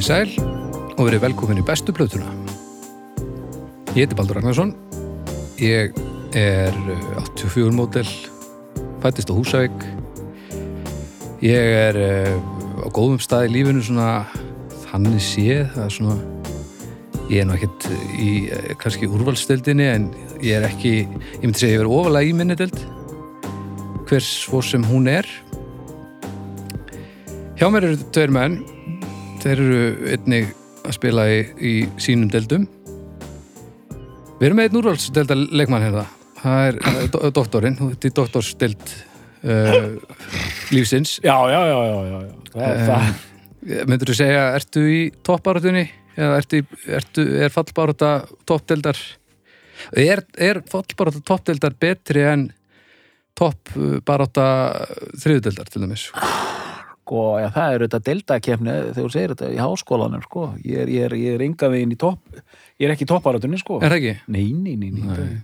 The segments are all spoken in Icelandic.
Komið í sæl og verið velkomin í bestu plötuna. Ég heiti Baldur Ragnarsson. Ég er uh, 84 mótel, fættist á Húsavík. Ég er uh, á góðum stað í lífinu svona þannig séð, er svona ég er nú ekkert í uh, kannski úrvalstildinni en ég er ekki, ég myndi segja ég verið ofalega í minni dild hvers svo sem hún er Hjá mér eru tveir menn þeir eru einnig að spila í, í sínum deildum. Við erum með einn úrvalsdelda leikmann hérna. Það er uh, do doktorinn, þetta er doktorsdeld uh, lífsins. Já, já, já, já, já, já. Það, það, Myndur þú segja, ertu í toppbáratunni eða ertu, ertu, er fallbárata toppdeldar er, er fallbárata toppdeldar betri en toppbárata þriðudeldar til dæmis sko, já, það er þetta deltakefni þegar þú segir þetta í háskólanum sko. ég er, ég er, ég er enga veginn í topp ég er ekki í topparatunni sko. Er það ekki? Nei, nei, nei, nei. Nei.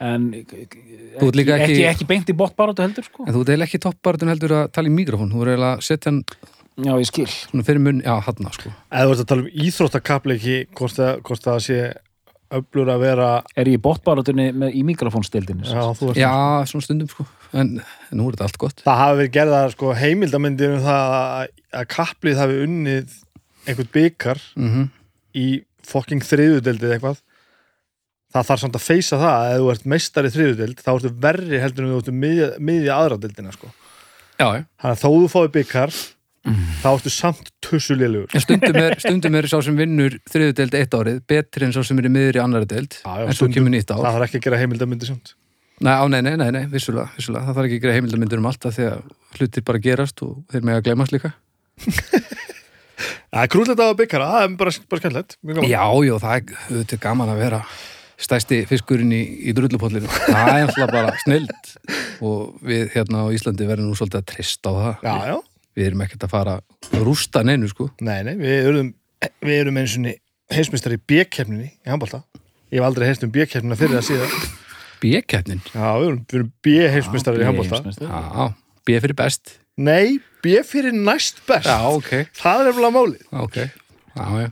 En Þú ert ekki, líka ekki, ekki- ekki, beint í botbaratu heldur sko. En þú ert eiginlega ekki toppbáratun heldur að tala í mikrofón þú er eiginlega að setja hann Já, ég skil svona fyrir munn, já, hann sko Eða þú ert að tala um íþróttakapleiki hvort það sé öflur að vera Er ég í botbaratunni með, í mikrofónstildinni Já, þú ert Já, svona stundum sko. En, nú er þetta allt gott. Það hafi verið gerða sko, heimildamindir um það að, að kaplið hafi unnið einhvern byggar mm í fokking þriðudeldið eitthvað. Það þarf samt að feysa það að ef þú ert meistari þriðudeld þá ertu verri heldur en þú ertu miðja, miðja aðradeldina sko. Já, já. Þannig að þó þú fáið byggar þá ertu samt tussulélugur En stundum er, stundum er sá sem vinnur þriðudeld eitt árið betri en sá sem er í miður í annari deld Já, já, en svo kemur nýtt ár. það þarf ekki að gera heimildamindir samt. Nei, á, nei, nei, nei, nei, vissulega, vissulega. Það þarf ekki að gera heimildamindur um allt af því að hlutir bara gerast og þeir með að glemast líka. Það er krúllegt að byggar, það er bara, bara skemmtilegt. Já, já, það er auðvitað gaman að vera stæsti fiskurinn í, í drullupollinu það er alltaf bara snild og við hérna á Íslandi verðum nú svolítið að trista á það. Já, já, við erum ekkert að fara að rústa neinu sko. Nei, nei, við erum við erum eins og heimsmeistar í bjökkefninni í handbólta Ég hef aldrei heist um bjökkefnina fyrir það síðan B-keppnin, Já, við erum, við erum bjöheimsmeistar í handbólta já, B fyrir best. Nei, bjö fyrir næst best. Já, ok, Það er eftir málið. Ok. Já, já,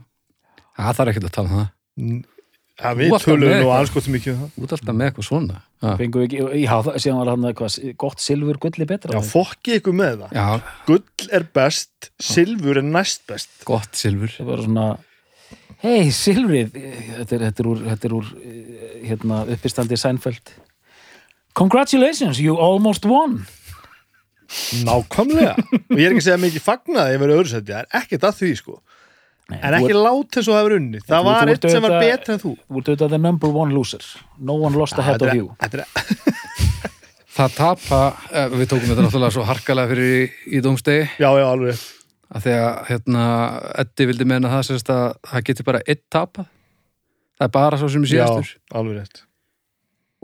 það þarf ekkert að tala um það Já, Þú við tölum nú anskotum mikið um það. Ert alltaf með eitthvað svona. Já, Fengum við ekki, já, það- síðan var hann eitthvað gott silfur gulli betra Já, fokki ykkur með það. Já. Gull er best, silfur er næst best. Gott silfur. Það var svona hei, silfrið þetta er, þetta er úr, þetta er úr eh, hérna, uppistandi Seinfeld. Congratulations, you almost won. Nákvæmlega. Og ég er ekki að segja mikið fagnaði ef verið öðru seti Það er ekkert að því sko Nei, En ekki ert- lát eins og það hefur unni Það var eitt sem var betri en þú. Þú ert auðvitað the number one loser. No one lost ahead Þetta of you. er- Það tapa, eh, við tókum þetta náttúrulega svo harkalega fyrir í, dómstegi. Já, já, alveg. Að því að hérna, Eddi vildi meina það sérst að það geti bara einn tapa það er bara svo sem er Já, síðastur alveg rétt.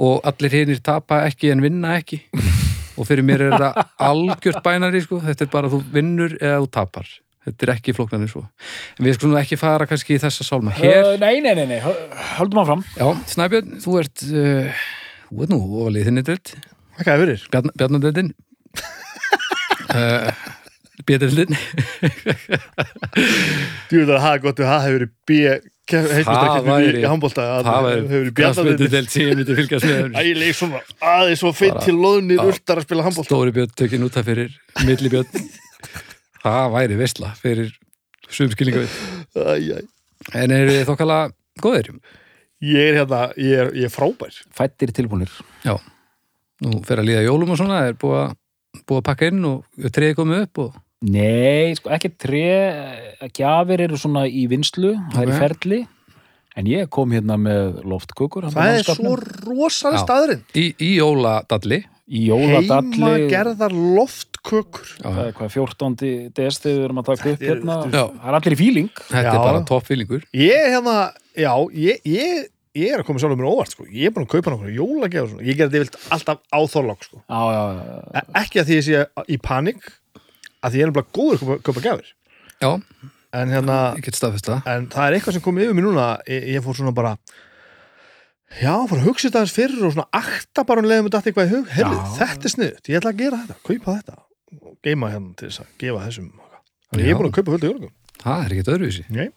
Og allir hinnir tapa ekki en vinna ekki. Og fyrir mér er þetta algjört bænari sko, þetta er bara þú vinnur eða þú tapar, þetta er ekki flóknarnir svo. En við skulum ekki fara kannski í þessa sálma. Hér, uh, Nei, nei, nei, nei, höldum áfram. Já, Snæbjörn þú ert, uh, þú ert nú ofalið þinni delt, Hvað er fyrir? Bjarn, Bjarnadeldin uh, að það er gott að það hefur verið B Það væri- verið kraftmyndudelt sem ég myndi fylgjast með Ægileg svona aðeins svo feitt til loðnir ultar að spila handbólta stóri björn tökinn út af fyrir milli björn það væri veistla fyrir sumskilningu en eru þið þokkala góðir? Ég er hérna, ég er, ég er frábær. Fættir tilbúnir. Já, nú fer að líða jólum og svona er búið að, búið að pakka inn og treði komið upp og Nei, sko ekki tre gjafir eru svona í vinslu það er í ferli. En ég kom hérna með loftkökur handa Það er svo rosalega staðurinn í, í jóladalli Heima gerðar loftkökur það er hvað 14. des þegar við erum að taka upp er- hérna það er allir í fíling þetta Já. er bara toppfílingur Ég er hérna, já, ég, ég, ég er að koma sjálfur mér á óvart sko. Ég er búin að kaupa og svona. Ég gerði vilt alltaf á þorlák sko. já, já, já, já. E- Ekki að því ég sé í panik að því ég er nefnilega góður að kaupa, já, En hérna, ég en það er eitthvað sem kom yfir mér núna ég, ég fór svona bara Já, fór að hugsa þetta aðeins fyrir og svona akta bara um leiðum þetta eitthvað í hug. Herri, þetta er sniðut, ég ætla að gera þetta, kaupa þetta og geima hérna til þess að gefa þessum Þannig ég er búin að kaupa fullt í jólagjöfum það er ekkert öðruvísi. Nei.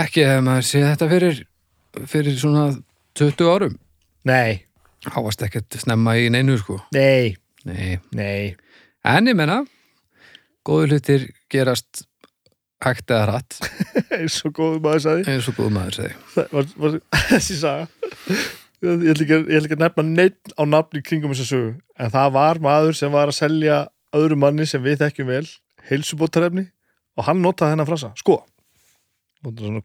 ekki ef maður sé þetta fyrir fyrir svona 20 árum. Nei, háast ekkert snemma í neinu sko. Nei, nei, nei. En ég menna góðu hlutir gerast hægt eða hratt. Eins og góðum maður sagði. Eins og góðu maður segi Það var, var, þessi saga. Ég ætla ekki, að nefna neitt á nafni kringum þessa sögu en það var maður sem var að selja öðru manni sem við þekkjum vel heilsubótarefni og hann notaði þennan frasa. Sko.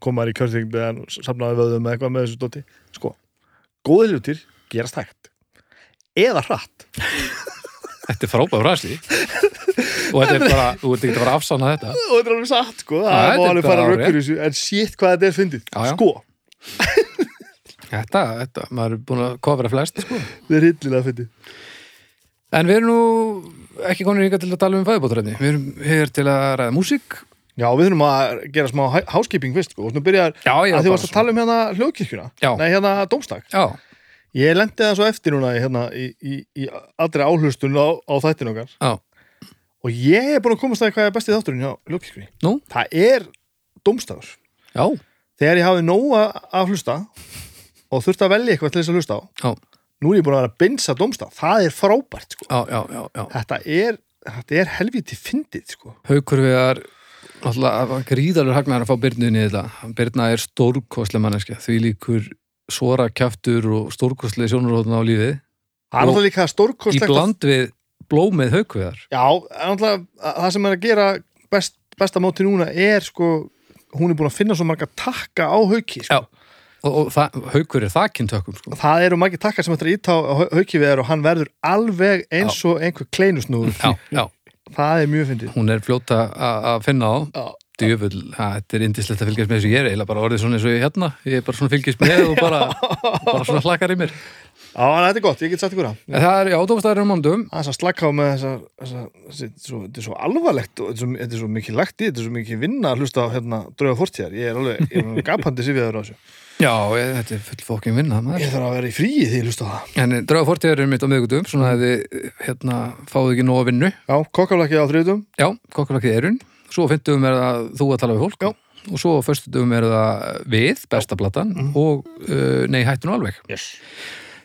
Komaður í kjörþyngd eða safnaði vöðum eitthvað með þessu dóti. Sko, góði hlutir gerast hægt. Eða hratt. Þetta er frábæð frasi og þetta er bara, þú ert ekki að fara að afsanna þetta. Og þetta er alveg satt sko, það er alveg bara rökkur í þessu en shit hvað þetta er fyndið, sko. Þetta, þetta, maður er búin að kofra flest sko. þetta er hillilega fyndið. En við erum nú ekki konur hingað til að tala um fæðbótræfni Við erum hér til að ræða músík. Já, við þurfum að gera smá háskiping fyrst, sko, og svona byrjar Já, að þið varst að tala um hérna hljóðkirkjuna. Já. Nei, hérna dómstak. Já, Ég lendi það svo eftir núna hérna, í, í, í allri áhlustun á, á þættinu okkar. Já, og ég er búin að komast að hvað er bestið þátturinn hjá hljóðkirkjunni nú, Það er dómstagur já, Þegar ég hafi nóga að hlusta og þurfti að velja eitthvað til þess að hlusta á já, Nú er ég búin að vera að binsa dómstag Það er frábært, sko. Já, já, já, já. Þetta er, þetta er helviti fyndið, sko. Haukur við er alltaf gríðalur hagnar að fá Byrnu inn í þetta. Byrna er stórkostlega manneskja því líkur svora kjaftur og stórkostlega sjónurhóðna á lífið. Það er Og alltaf líka í stórkostlegt að bland við blómið Haukuðar Já, alltaf það sem er að gera best, besta móti núna er sko, hún er búin að finna svo marga takka á hauki sko. Og, og það, Haukur er þakkinn tökum sko. það eru margir takkar sem þetta er íta á hauki við og hann verður alveg eins og einhver kleinusnúður. Það er mjög fyndið. Hún er fljóta að að finna á. Já. djöfull, að, þetta er indislegt að fylgjast með þessu. Ég er eiginlega bara orðið svona eins og ég er hérna. Ég er bara svona fylgjast með og bara, bara svona hlakkar í mér þetta er gott, ég get sagt ykkur það en það er átófastæður um mándum Það er að slaka á með þessa, þessi, þetta, er svo, er alvarlegt og þetta er svo, er mikið lagt í, þetta er svo mikið vinna að hlusta á hérna, drauga fortíðar, ég er alveg, er gapandi sifjaður á þessu. já, ég, þetta er full fókin vinna maður. Ég þarf að vera í fríi því ég hlusta á það. en draga fortíðar er mitt á miðgutum svona að þið hérna, fáðu ekki nóg að vinnu Já, kokkaflakki á þriðutum, já, kokkulakið erun svo á fimmtugum er það þú að tala við fólk Já. og svo á föstudugum er það við, besta platan og uh, nei, hættun alveg yes.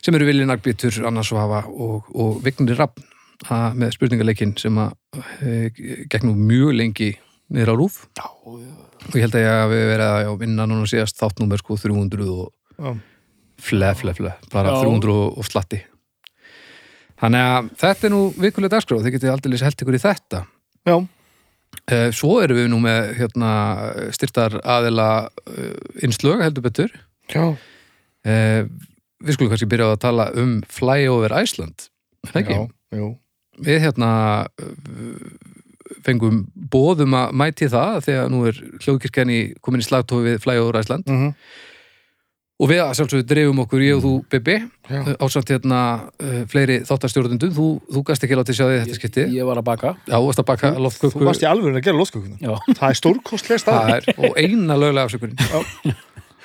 Sem eru Vilji Nagbítur, Anna Svafa og, og Vignir Rapp með spurningaleikin sem að e, gegn nú mjög lengi niður á rúf Já, og ég held að ég hafi verið að já, vinna núna síðast þáttnúmer sko 300 og já, fle, fle, fle, bara Já. 300 og, slatti. Þannig að þetta er nú vikulega dagskrá, þið getið aldrei held ykkur í þetta. Já, e, svo erum við nú með hérna, styrtar aðila e, innslög heldur betur. Já, e, við skulum kannski byrja á að tala um Flyover Iceland er það ekki? já, jú. við hérna fengum bóðum að mæti það þegar nú er hljóðkirkjan í komin í slagtófi við Flyover Iceland Mm og við að sjálfsögðu dreifum okkur ég og þú Bibi já. ásamt hérna uh, fleiri þáttarstjórnundum þú, þú gast ekki látið sjá því þetta skipti Ég var að baka já, þú varst að baka Þú loftköku varst í alveg að gera lótskökuna. Já, Það er stórkostlega stað. það er, og eina löglega afsökunin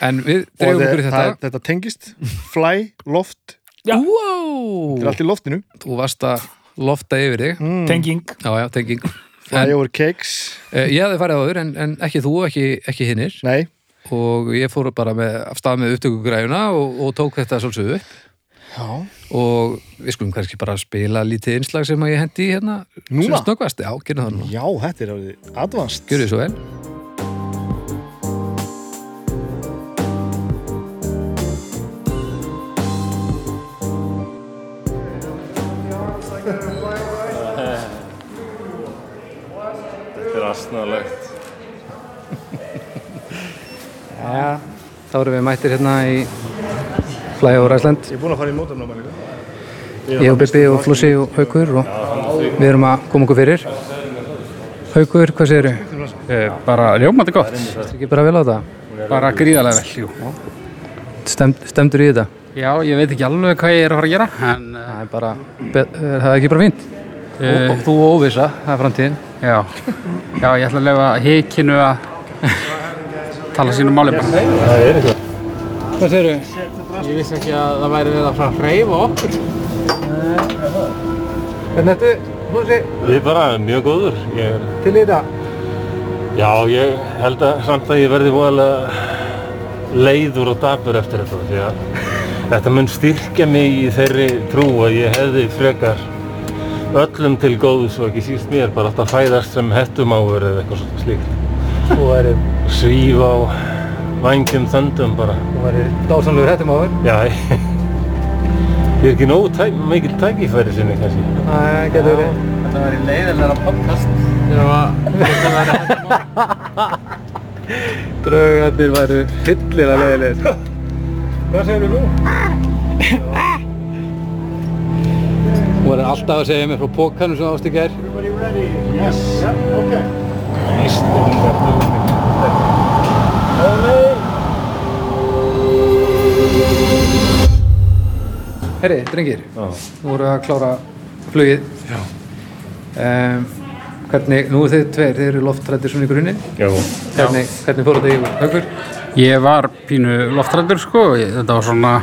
en við Og dreifum okkur í það, þetta. er- þetta tengist, fly, loft, Já. þetta er wow. allt í loftinu. þú varst að lofta yfir þig. Mm. tenging. Já, já, tenging. Fly en, over cakes, uh, ég hefði farið áður en, en ekki þú, ekki, ekki hinnir nei, og ég fór bara með, af stað með upptökugræjuna og, og tók þetta svolsögðu upp. Já, og við skulum kannski bara spila lítið innslag sem að ég hendi í hérna. Núna? já, gerum það núna. Já, þetta er alveg advanced. Gjörðu svo vel Þetta er astnalegt. Já, þá erum við mættir hérna í Flyover Iceland Ég er búin að fara í mótumnáma líka. Ég og Bibi og Flossi og Haukur og við erum að koma okkur fyrir Haukur, hvað segirðu? Eh, bara ljómandi gott. Þetta ekki bara vel á þetta? Bara gríðarlega vel, jú. Stemd, stemdur í þetta? Já, ég veit ekki alveg hvað ég er að fara að gera, en Það er bara, be- er það ekki bara fínt? Og, Eh. og þú óvisa, það er framtíðin já. Já, ég ætla að lefa hikinu að tala sínu máli bara. Hvað segirðu? Ég vissi ekki að það væri við að fara að hreyfa okkur. Hvernig ertu, Flossi, Ég er bara mjög góður. Ég er, til í þetta? Já, ég held að samt að ég verði voðalega leiður og dapur eftir þetta því að þetta mun styrkja mig í þeirri trú að ég hefði frekar öllum til góðs og ekki síst mér bara alltaf fæðast sem hettumáfur eða eitthvað svona slíkt. Þú væri, Svíf á vangjum þöndum bara. þú væri dásamlegur þér. Já, ég er ekki nógu tæ mikil tækifæri sinni kannski. Það getur verið. Þetta var í leiðilega podcast. Draugarnir væru hillilega leiðilegir. Hvað segir þú nú? Þú verður alltaf að segja mér frá pókanum sem ást í gær. Herri, drengir, Já. nú voru að klára flugið. Já. Um, hvernig, nú er þið tveir, þið eru loftrættir svona í grunninn. Já. Hvernig, hvernig fór þetta í haugur? Ég var pínu loftrættur sko, ég, þetta var svona,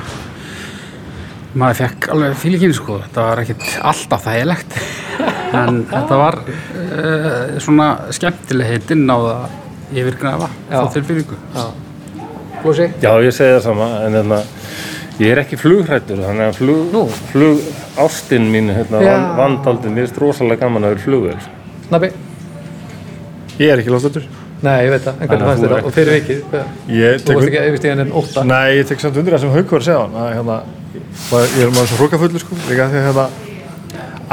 maður fekk alveg fílíkinn sko, þetta var ekkert alltaf þægilegt, en þetta var uh, svona skemmtileg heitinn á það yfirgnafa, Já. þá tilfinningu. Já. Flósi? Já, ég segi það sama, en hérna, ég er ekki flughrættur, þannig að flug, flug ástinn mín, hérna, vandaldin, mér er rosalega gaman að vera flugvel. Snabbi? Ég er ekki lofstættur. Nei, ég veit það, en hvernig Þannig að fannst það? Og fyrir vikið, Ég þú tek varst ekki að yfirst í henni en ótta. Nei, ég tek samt undir það sem Haukur var að segja hann að hérna, maður- ég er maður svo hrókafullur sko líka því að hérna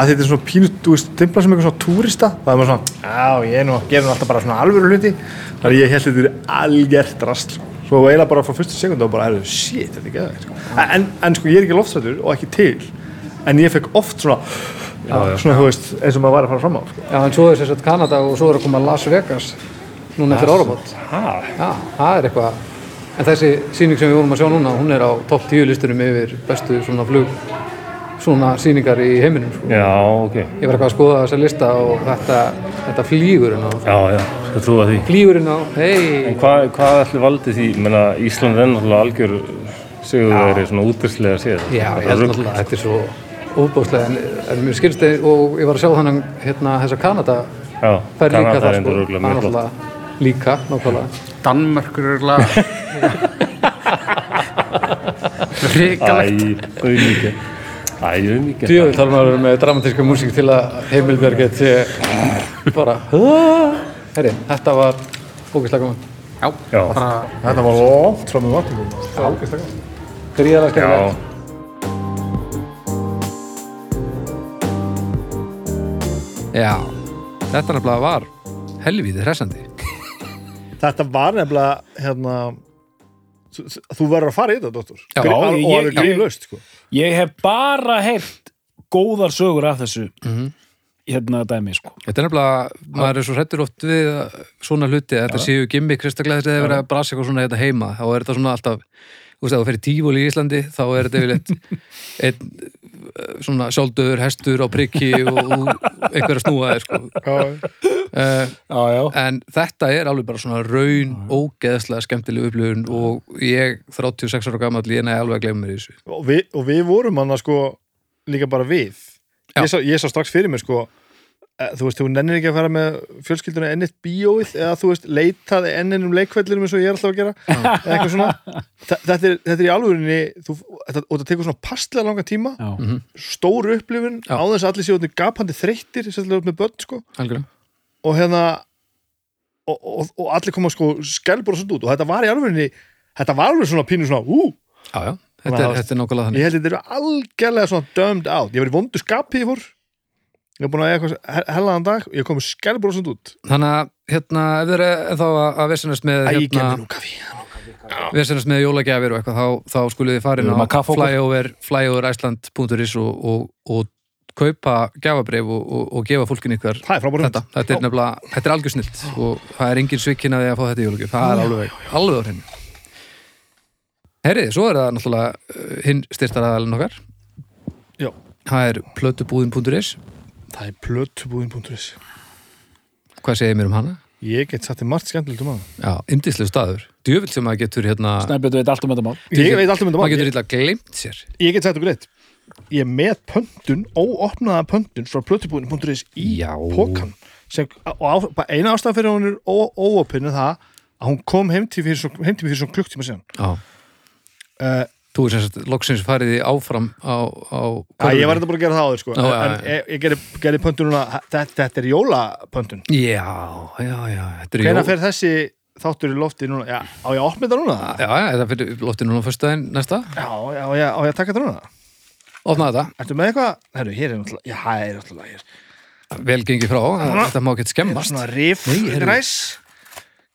að þetta er svona pínu, þú veist, dimpla sem eitthvað svona túrista það er maður svona, já, ég er nú að gera nú alltaf bara svona alvöru hluti að ég held þetta er algjört rast sko. svo eiginlega bara frá fyrstu sekundu og bara, shit, þetta er geðvægt sko. en, en sko, ég er ekki loftstættur og ekki til en ég fekk oft svona svona, þú veist, eins og maður var að fara fram á sko. Já, en svo er þess að Kanada og svo er að koma Las Vegas núna. Ha? Já, það er eitthvað. En þessi sýning sem við vorum að sjá núna, hún er á topp 10 listunum yfir bestu svona flug, svona sýningar í heiminum. Sko. Já, ok. Ég var eitthvað að skoða þessa lista og þetta, þetta flýgurinn á. Já, já, skal trúa því. Flýgurinn á, hei, Hvað, hvað ætli valdi því? Ég meina, Ísland er náttúrulega algjör sigurveri svona útverslega séð. já, Þetta ég held náttúrulega, þetta er svo óbúslega, en, en mér skilst þið, og ég var að sjá þannig hérna þessa Kanada Já, líka Kanada það, er sko, endur það er mjög flott. náttúrulega líka, náttúrulega. Danmörkur er Ríkalegt. Æ, auðmíkja. Djöfull þarf maður að vera með dramatíska músík til að heimilberget sé bara Herri, þetta var ógeðslega gaman. Já, Já. bara þetta var langt fram með vatnum Gríðarlega Já, skemmtilegt. Já, þetta nefnilega var helvítið hressandi. Þetta var nefnilega hérna þú- verður að fara í þetta, doktor Já, Grí- og ég- alveg ég- grínlaust sko. Ég hef bara heyrt góðar sögur af þessu Mhm. hérna dæmi sko. Þetta er nefnilega, maður er svo hrættur oft við að svona hluti, að þetta séu gimmick kristaklega þess að það er verið að brasa eitthvað svona þetta heima þá er þetta svona alltaf, þú veist, ef þú fyrir tífól í Íslandi þá er þetta yfirleitt einn eh, svona sjálfdöður hestur á prikki og, og einhver að snúa þér sko. uh, en þetta er alveg bara svona raun ógeðslega skemmtileg upplifun og ég 36 ára gamall, ég næði alveg að glemma mér í þessu. Og, við, og við vorum hann sko líka bara við. Ég sá, ég sá strax fyrir mér sko þú veist, þú nennir ekki að fara með fjölskylduna ennitt bíóið eða þú veist, leitaði enninum leikvellinum eins og ég er alltaf að gera eða eitthvað svona. Þa- þetta er, þetta er í alvörinni þú, þetta, og þetta tekur svona passlega langa tíma. Já. Mhm. stór upplifun á þess að allir séu orðnir gapandi þreyttir sérstaklega upp með börn sko. Algjörlega. Og hérna og, og, og allir koma sko og svona út. Og þetta var í alvörinni þetta var alveg svona pínu svona ú! Já, já, þetta er, er nákvæmlega þannig. ég held að þetta eru algjörlega svona dömd out. Ég var í vondu skapi í fór ég hef búin að eitthvað hellaðan dag og ég kom svona út. Þannig að hérna, ef þeir eru þá að, að vesenast með hérna, gefðu nú kaffi. Vesenast með jólagjafir og eitthvað þá, þá skulið þið farin á að kaffa okkur. flyover, flyoverisland.is og, og, og kaupa gjafabrif og, og, og gefa fólkin er frábært þetta, þetta er nefnilega, þetta er algjör snilt og það er engin svikkin að því að fá þetta í jólagjöf. Það er alveg, alveg á hreinu. Herrið, svo er það náttúrulega uh, hinn styrstaraðalinn okkar. Já. það er plötubúðin.is það er plötubúðin.is hvað segir mér um hana? ég get satt í margt skemmtilegt um hann Já, yndislega staður. Djöfull sem maður getur hérna Snæbjörn veit allt um þetta mál. Ég veit alltaf myndum maður hann getur ég, illa glemt sér. Ég get sagt okkur eitt. Ég er með pöntun, óopnaða pöntun frá plötubúðin.is í sem, og eina ástæðan fyrir hún er óopinn er það að hún kom heim til fyrir svo, heim til mér fyrir svona klukktíma síðan. Já. uh, Þú er sem sagt loksins farið í áfram á, á að ég var þetta bara að gera það áður sko. Já, já, en já. ég, ég gerði, gerði pöntun núna þetta, þetta er jólapöntun. Já, já, já, þetta er hvenær jól. fer þessi þáttur í lofti núna? Já, á ég að opna þetta núna? Já, já, þetta fyrir loftið núna fyrst daginn næsta. Já, já, já, á ég að taka þetta núna? Opna þetta, ertu með eitthvað, herru, hér er náttúrulega já, það er náttúrulega hér. Vel gengið frá Þetta má ekki skemmast. svona rif,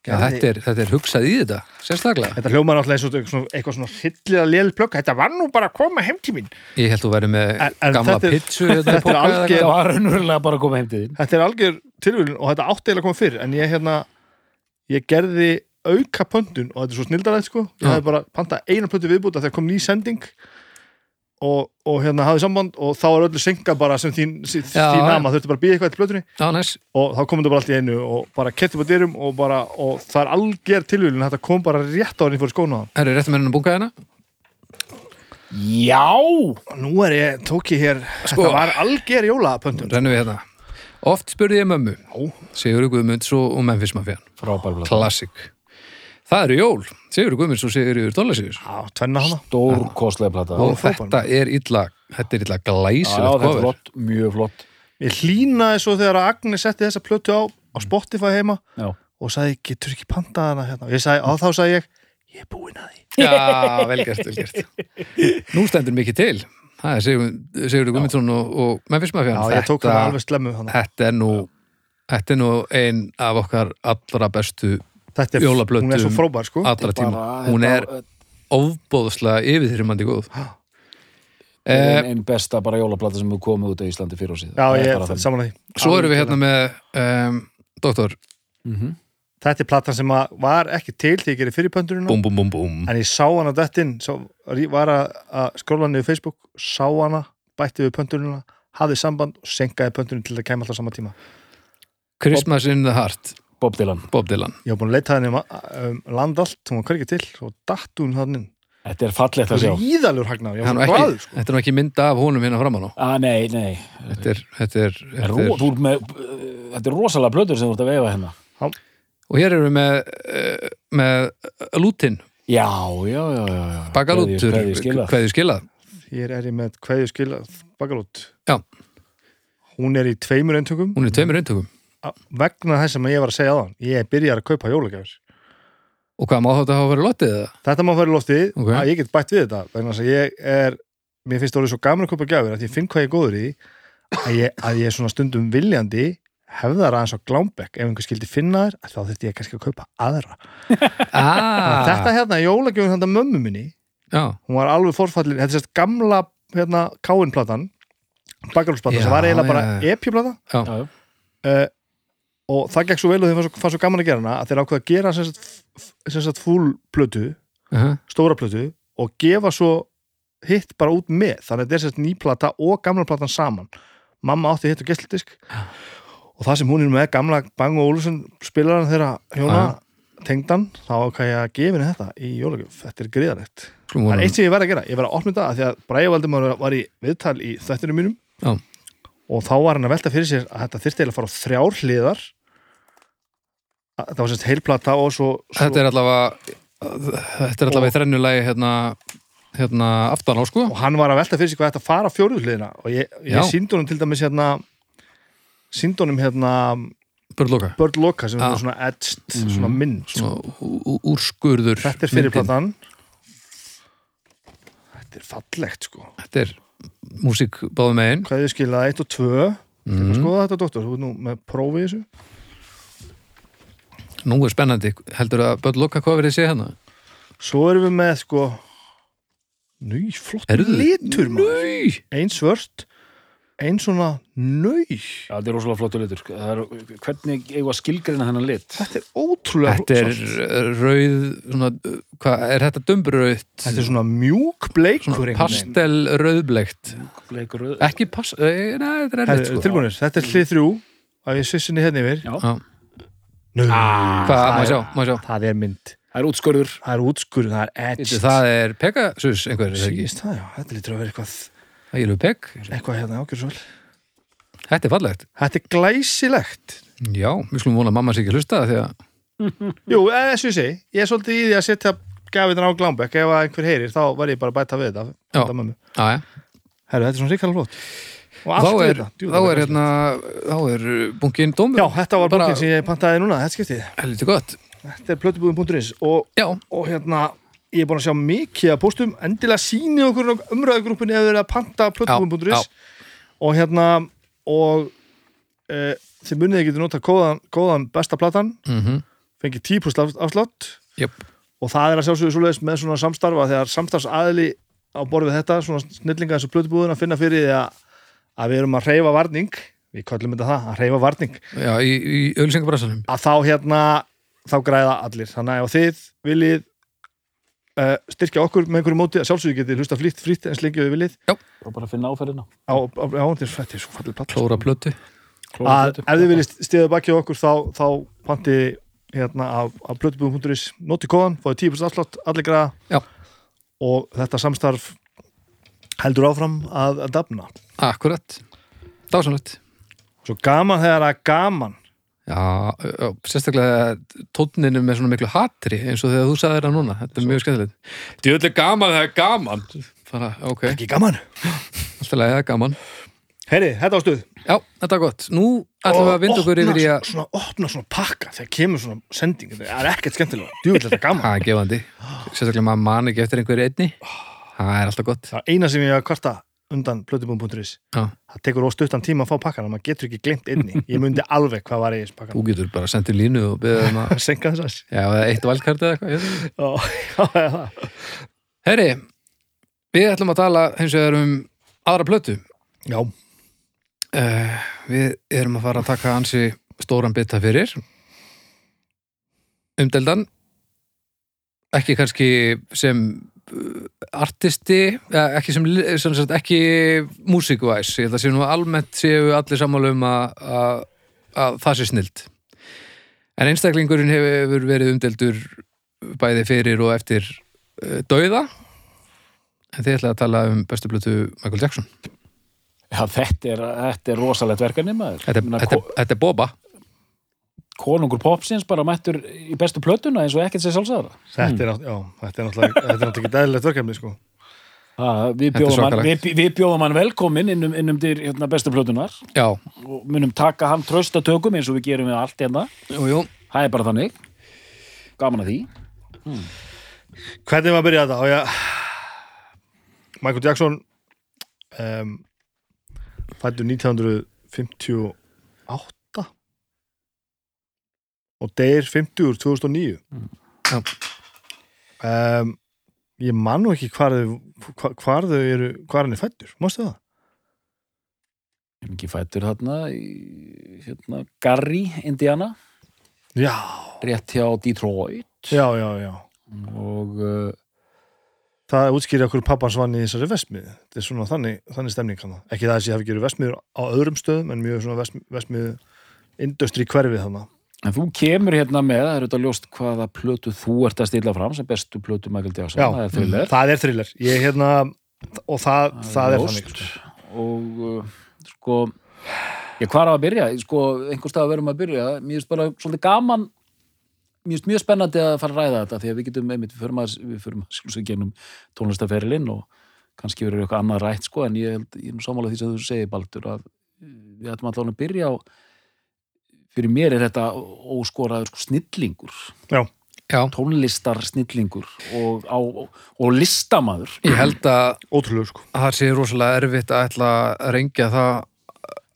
Já, þetta er, þetta er hugsað í þetta, sérstaklega Þetta hljómar náttúrulega eins og eitthvað svona, eitthvað svona hryllilega lél plögg, þetta var nú bara að koma heim til mín. Ég held þú verið með En- en gamla þetta er- pitsu hérna þetta er eða algjör-. Það var raunverulega bara að koma heim til þín Þetta er algjör tilvílun og þetta átti eiginlega að koma fyrr, en ég hérna, ég gerði auka pöntun og þetta er svo snildarætt sko, ég Já. hefði bara pantað eina plötu viðbúta þegar kom ný sending og, og hérna hafði samband og þá var öllu senka bara sem þín, þín nama, þurfti bara að býða eitthvað til plötunni. Já, næs, og þá komum þetta bara allt í einu og bara ketti på dyrum og bara, og það er algjör tilvílun, þetta kom bara rétt á henni fór skóna á herru, réttum henni að bunga hérna. Já! Nú er ég, tók ég hér, Sko. þetta var algjör jólapöntun. Rennum við hérna. Oft spurði ég mömmu Sigur Guðmunds og, og Memphis Mafia Klassik Það eru jól, Sigur Guðmunds og Sigur Dólasíður Já, tvenna hana Stór kostlega plata. Og þetta er illa þetta er illa Já, glæsilegt þetta er flott, mjög flott. Ég hlýnaði svo þegar að Agnes setti þessa plötu á á Spotify heima Já, og sagði, getur ekki pantað hana hérna? Sagði, og þá sagði ég, ég er búinn að því. Já, vel gert, vel gert. Nú stendur mikið til. Það er Sigur, Guðmundsson og, og Memphis Mafia. Já, ég tók þetta, þetta er nú þetta er nú ein af okkar allra bestu Þetta er, jólaplötum hún er svo frábær sko. allra tíma. bara- Hún er ofbóðslega yfirþyrmandi góð. Já. eh, ein, ein besta bara jólaplata sem við komum út á Íslandi fyrir og síðan Já, Það ég er þannig. saman að því. Svo erum við hérna með um, Doktor, Mhm. Þetta er platan sem að var ekki til þegar ég gerði fyrir pöntununa búm búm búm búm. En ég sá hana dættin var að, skróla niður Facebook sá hana, bætti við pöntununa hafði samband og senkaði pöntunum til að kemja alltaf sama tíma. Christmas in the Heart, Bob Dylan. Bob Dylan. Ég var búin að leita henni um, um land allt, hún var hvergi til og datt hún hann inn. Þetta er fallegt að sjá. Ríðalur hagnar, ég var er ekki, glæður sko. Þetta er nú ekki mynda af honum hérna framan á. Ah, Nei, nei. Þetta er, þetta er, þetta er þú ert með, uh, Þetta er rosalega blöður sem þú ert að veifa hérna. Og hér erum við með, uh, með lútin, Já, já, já, já, bakalútur Kveðju skilað. skilað. Hér er ég með hverju skil bakalút Já. Hún er í tveimur eintökum. Hún er tveimur eintökum vegna þess sem ég var að segja á hann ég byrjar að kaupa jólagjafir. Og hvað má þetta hafa verið lottið? Þetta má fara í loftið. Ok. að ég get bætt við þetta vegna þess að ég er mér finnst það orðið svo gaman að kaupa gjafir að ég finn hvað ég er góður í að ég, að ég er svona stundum viljandi hefðar aðeins á glámbekk ef einhver skildi finna þér þá þurfti ég kannski að kaupa aðra. Ah, þetta hérna, jólagjöfum þetta mömmu minni Já, hún var alveg forfallin, þetta er sérst gamla hérna, káinplatan bakalúsplatan sem var eiginlega bara epjuplata Já, já. uh, og það gekk svo vel og þeim var svo, fannst svo gaman að gera hana að þeir ákveða að gera sem sagt, f- sem sagt full plötu, uh -huh. stóra plötu og gefa svo hitt bara út með. Þannig að þetta er sérst nýplata og gamla platan saman. Mamma átti hitt og gestlidisk og það sem hún er með gamla Bang og Olufsen spilaran þeirra hjóna tengdan, þá ákveða ég að gefa henni þetta í jólagjöf, þetta er gríðanett það er eitt sem ég verð að gera, ég verð að opna þetta af því að Bræði Valdimar var í viðtal í þættinu mínum. Og þá var hann að velta fyrir sér að þetta eiginlega að fara á þrjár hliðar. Að- það var sérst heilplata og svo, svo Þetta er allavega Þetta er allavega í þrennulegi hérna, hérna aftan á sko. Og hann var að velta fyrir sér hvað þetta fara á fjóruðu hliðina. Og ég, ég síndi honum til dæmis hérna síndi honum hérna Börnloka Bird Loka sem er svona edged, svona mynd Svona ú- ú- úrskurður þetta er fyrir myndin. þetta er fallegt sko. Þetta er músík báðum megin. Hvað ég skilaði 1 og 2 mm. mm. skoða þetta doktor, þú er nú með prófi í þessu. Nú er spennandi, heldur að Börnloka hvað verið sé hérna? svo erum við með sko Nú, flott litur maður. Nei Ein svört, ein svona nau þetta er rosalega flottur litur Það er, Hvernig eigum að skilgreina þennan lit? Þetta er ótrúlega Þetta er sárt. rauð svona, hvað, er þetta dumbrauð? Þetta er svona mjúk veginn. pastel rauðblegt Bleikur röð Ekki erfitt sko Tilbúinir, þetta er hlið þrjú að ég svissinni hérna yfir Já. Já. Nau, Hvað, það er- Það er mynd, Það er útskorður það er útskurð, það er edged Þetta, Það er Pegasus einhver, er það ekki? Sýnist það, já, þetta lítur að vera eitthvað Það er Peg eitthvað hérna vel Þetta er fallegt. Þetta er glæsilegt. Já, við skulum vona að mamma sé ekki hlusta það því að Jú, þessu ég segi, ég er svolítið í því að setja gafirna á glámbekk ef einhver heyrir, þá var ég bara að bæta við þetta, Já. já. Herru, þetta er svona ríkala flott. Þá er, þá er hérna, þá er bunkinn dómur. Já, þetta var bókin sem ég pantaði núna, þetta skiptið. Helviti gott. Þetta er plötubúðin.is og, og hérna, ég er búin að sjá mikið að postum, endilega síni okkur ef þið eru að panta plötubúðin.is og hérna og e, þið munið að geta nota kóðan, kóðan besta platan, mhm, fengið 10% afslátt. Jöp. og það er að sjálfsögðu svoleiðis með svona samstarfa þegar samstarfsaðili á borð við þetta svona snillinga eins og plötubúðin að finna fyrir því að, að við erum að reyfa varning. Við köllum þetta það, að reyfa varning. Já, í, í auðlýsingabrassanum. að þá hérna, þá græða allir. Þannig að ef þið viljið uh, styrkja okkur með einhverju móti að sjálfsögðu getið hlusta flýtt frýtt eins lengi og við viljið og bara finna áferðina er er Klóra plötu. að ef þið viljið stiða baki okkur þá, þá panti hérna af, af plötubúðum.is noti kóðan, fáið 10% afslátt, allir græða Já. og þetta samstarf heldur áfram að, að dafna Akkurat. Dásanlegt. svo gaman þegar er gaman Já, sérstaklega tónninu með svona miklu hatri eins og þegar þú sagði þetta núna. Þetta er mjög skemmtilegt. Þetta er öll gaman þegar gaman. Bara, ok, ekki gaman alltaf lega gaman. heyri, þetta á stuð Já, þetta er gott. Nú ætlum við að vinda okkur yfir í að... svona, opna svona pakka þegar kemur svona sending það er ekkert skemmtilega, djúvill þetta er gaman Það er gefandi. Sérstaklega maður man ekki eftir einhverju einni. Það er alltaf gott. það er eina sem ég að kvarta undan plötubúm.is Já. það tekur óstuttan tíma að fá pakkana maður getur ekki glemt einni, ég myndi alveg hvað var í þessu Þú pakkan getur bara sendið línu og beðið um að... senka þess Já, eða eitt valkart eða eitthvað. að já, já, já. Herri, við ætlum að tala hins vegar um aðra plötu. já, Uh, við erum að fara að taka ansi stóran bita fyrir umdeldan ekki kannski sem artisti ekki sem, li- sem sagt, ekki músikuvæs, ég held að sé nú almennt séu allir sammála um að, að, að það sé snilt. En einstaklingurinn hefur verið umdeldur bæði fyrir og eftir uh, dauða. En þið ætlaði að tala um bestu blötu Michael Jackson. Já, þetta er, þetta er rosalegt verkefni maður. Þetta, meina, þetta, ko- þetta er Boba Konungur Popsins bara mættur í bestu plötuna eins og ekkert sér sjálfsagara þetta er, já, þetta er náttúrulega þetta er náttúrulega ekki dæðilegt verkefni sko. Ha, við, bjóðum hann, við, við bjóðum hann velkomin innum, innum til hérna, bestu plötunar já, og munum taka hann trösta tökum eins og við gerum við allt hérna. Það er bara þannig. Gaman að því. Hvernig var að byrja þetta? Ég Michael Jackson um, fættur 1958 og deyr 50 úr 2009 Já. um, ég man nú ekki hvar þau hvar, þau eru, hvar hann er fættur mástu það? Er ekki fættur hérna hérna, Gary, Indiana. Já, rétt hjá Detroit. Já, já, já. Og uh, það útskýri okkur pappans vann í þessari vestmið þetta er svona þannig, þannig stemning hana. ekki það að ég hafi gerið vestmiður á öðrum stöðum en mjög svona vest, vestmið industri hverfið þannig en þú kemur hérna með, það er auðvitað ljóst hvaða plötu þú ert að stilla fram sem bestu plötu Michael Jackson, Já, það er thriller. það er thriller. Ég hérna, og það, það, er ljóst. þannig og uh, sko ég hvar á að byrja, sko einhver stað að verum að byrja, mér finnst bara svolítið gaman mér finnst mjög spennandi að fara að ræða þetta því að við getum einmitt, við förum að við förum að skilsa genum tónlistaferilinn og kannski verður eitthvað annað rætt sko en ég, held, ég er nú sammála því sem þú segir Baldur að við ætlum allan að byrja á fyrir mér er þetta óskoraður sko snillingur. Já, tónlistar snillingur og, á, og listamaður. Ég held að ótrúlega sko. það sé rosalega erfitt að ætla að rengja það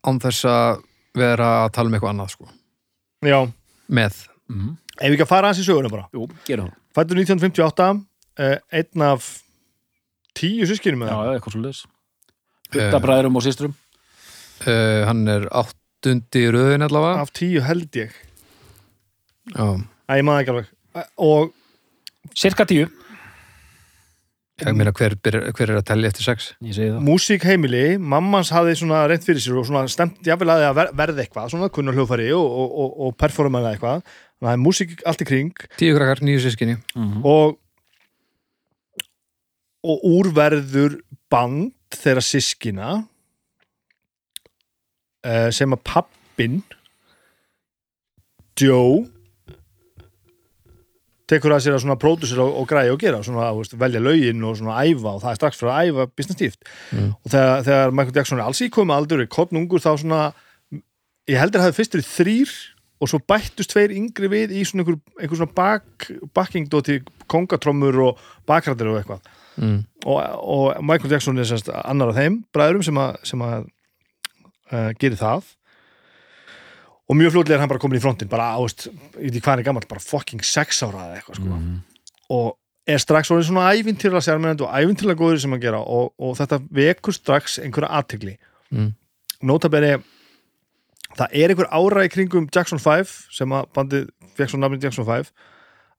án þess að vera að tala um eitthvað annað sko, já, með. Mm. ef við ekki að fara aðeins í söguna bara? Jú, gerum það. Fættur 1958 eh, einn af tíu sískinum Já, með já, eitthvað svo leis Huttabræðurum og systrum. Uh, hann er áttundi röðin allavega. Af tíu held ég. Já, Æ, ég maður ekki alveg. Og Cirka tíu, ég meina hver, byrjar- hver er að telja eftir sex? Ég segi það. Músíkheimili, mammans hafði svona reynt fyrir sér og svona stemt jafnvel að því að ver- verða eitthvað, svona kunnar hljófari og, og, og, og performaða eitthvað. Þannig að það er músík allt í kring. Tíu krakkar, nýju sískinni mm og og úrverður band þeirra sískina uh, sem að pappin Joe tekur að sér að svona pródusera og, og græja og gera svona, veist, velja lögin og svona æfa og það er strax fyrir að æfa business stíft Mm. og þegar, þegar Michael Jackson er alls í komið aldur kottn ungur þá svona ég heldur að það fyrstur í þrýr og svo bættust tveir yngri við í svona einhver, einhver svona bak, backingdóti kongatrommur og bakrættir og eitthvað mm. og, og Michael Jackson er sérst annar af þeim bræðurum sem að, sem að uh, gerir það og mjög fljótlega er hann bara komin í frontin bara ást, ég veit ekki hvað hann er gammal bara fucking sex ára eða eitthvað sko. og er strax orðin svona ævintýrlega sérmennandi og ævintýrlega góður sem að gera og, og þetta vekur strax einhverja aðtegli Mm. notabene það er einhver ára í kringum Jackson 5 sem að bandið fekk svo nafnið Jackson 5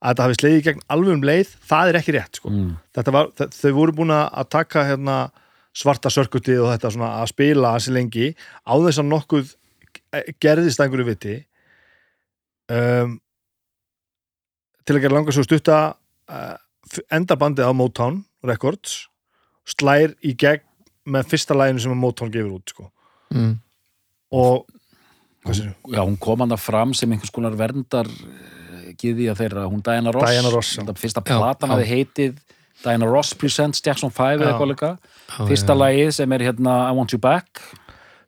að þetta hafi slegið í gegn alveg um leið það er ekki rétt sko Mm. var, þau voru búin að taka hérna, svarta sörkutið og þetta svona að spila hansi lengi á þess að nokkuð gerðist að einhverju viti um, til að gera langa svo stutta uh, enda bandið á Motown Records slær í gegn með fyrsta læginu sem að Motown gefur út sko. Mm. og hvað sér Já, hún kom hann fram sem einhvers konar verndar giði að þeirra, hún Diana Ross Diana Ross, fyrsta platan já. hafi heitið Diana Ross Presents Jackson 5 eða eitthvað líka. Fyrsta lagið sem er hérna I Want You Back.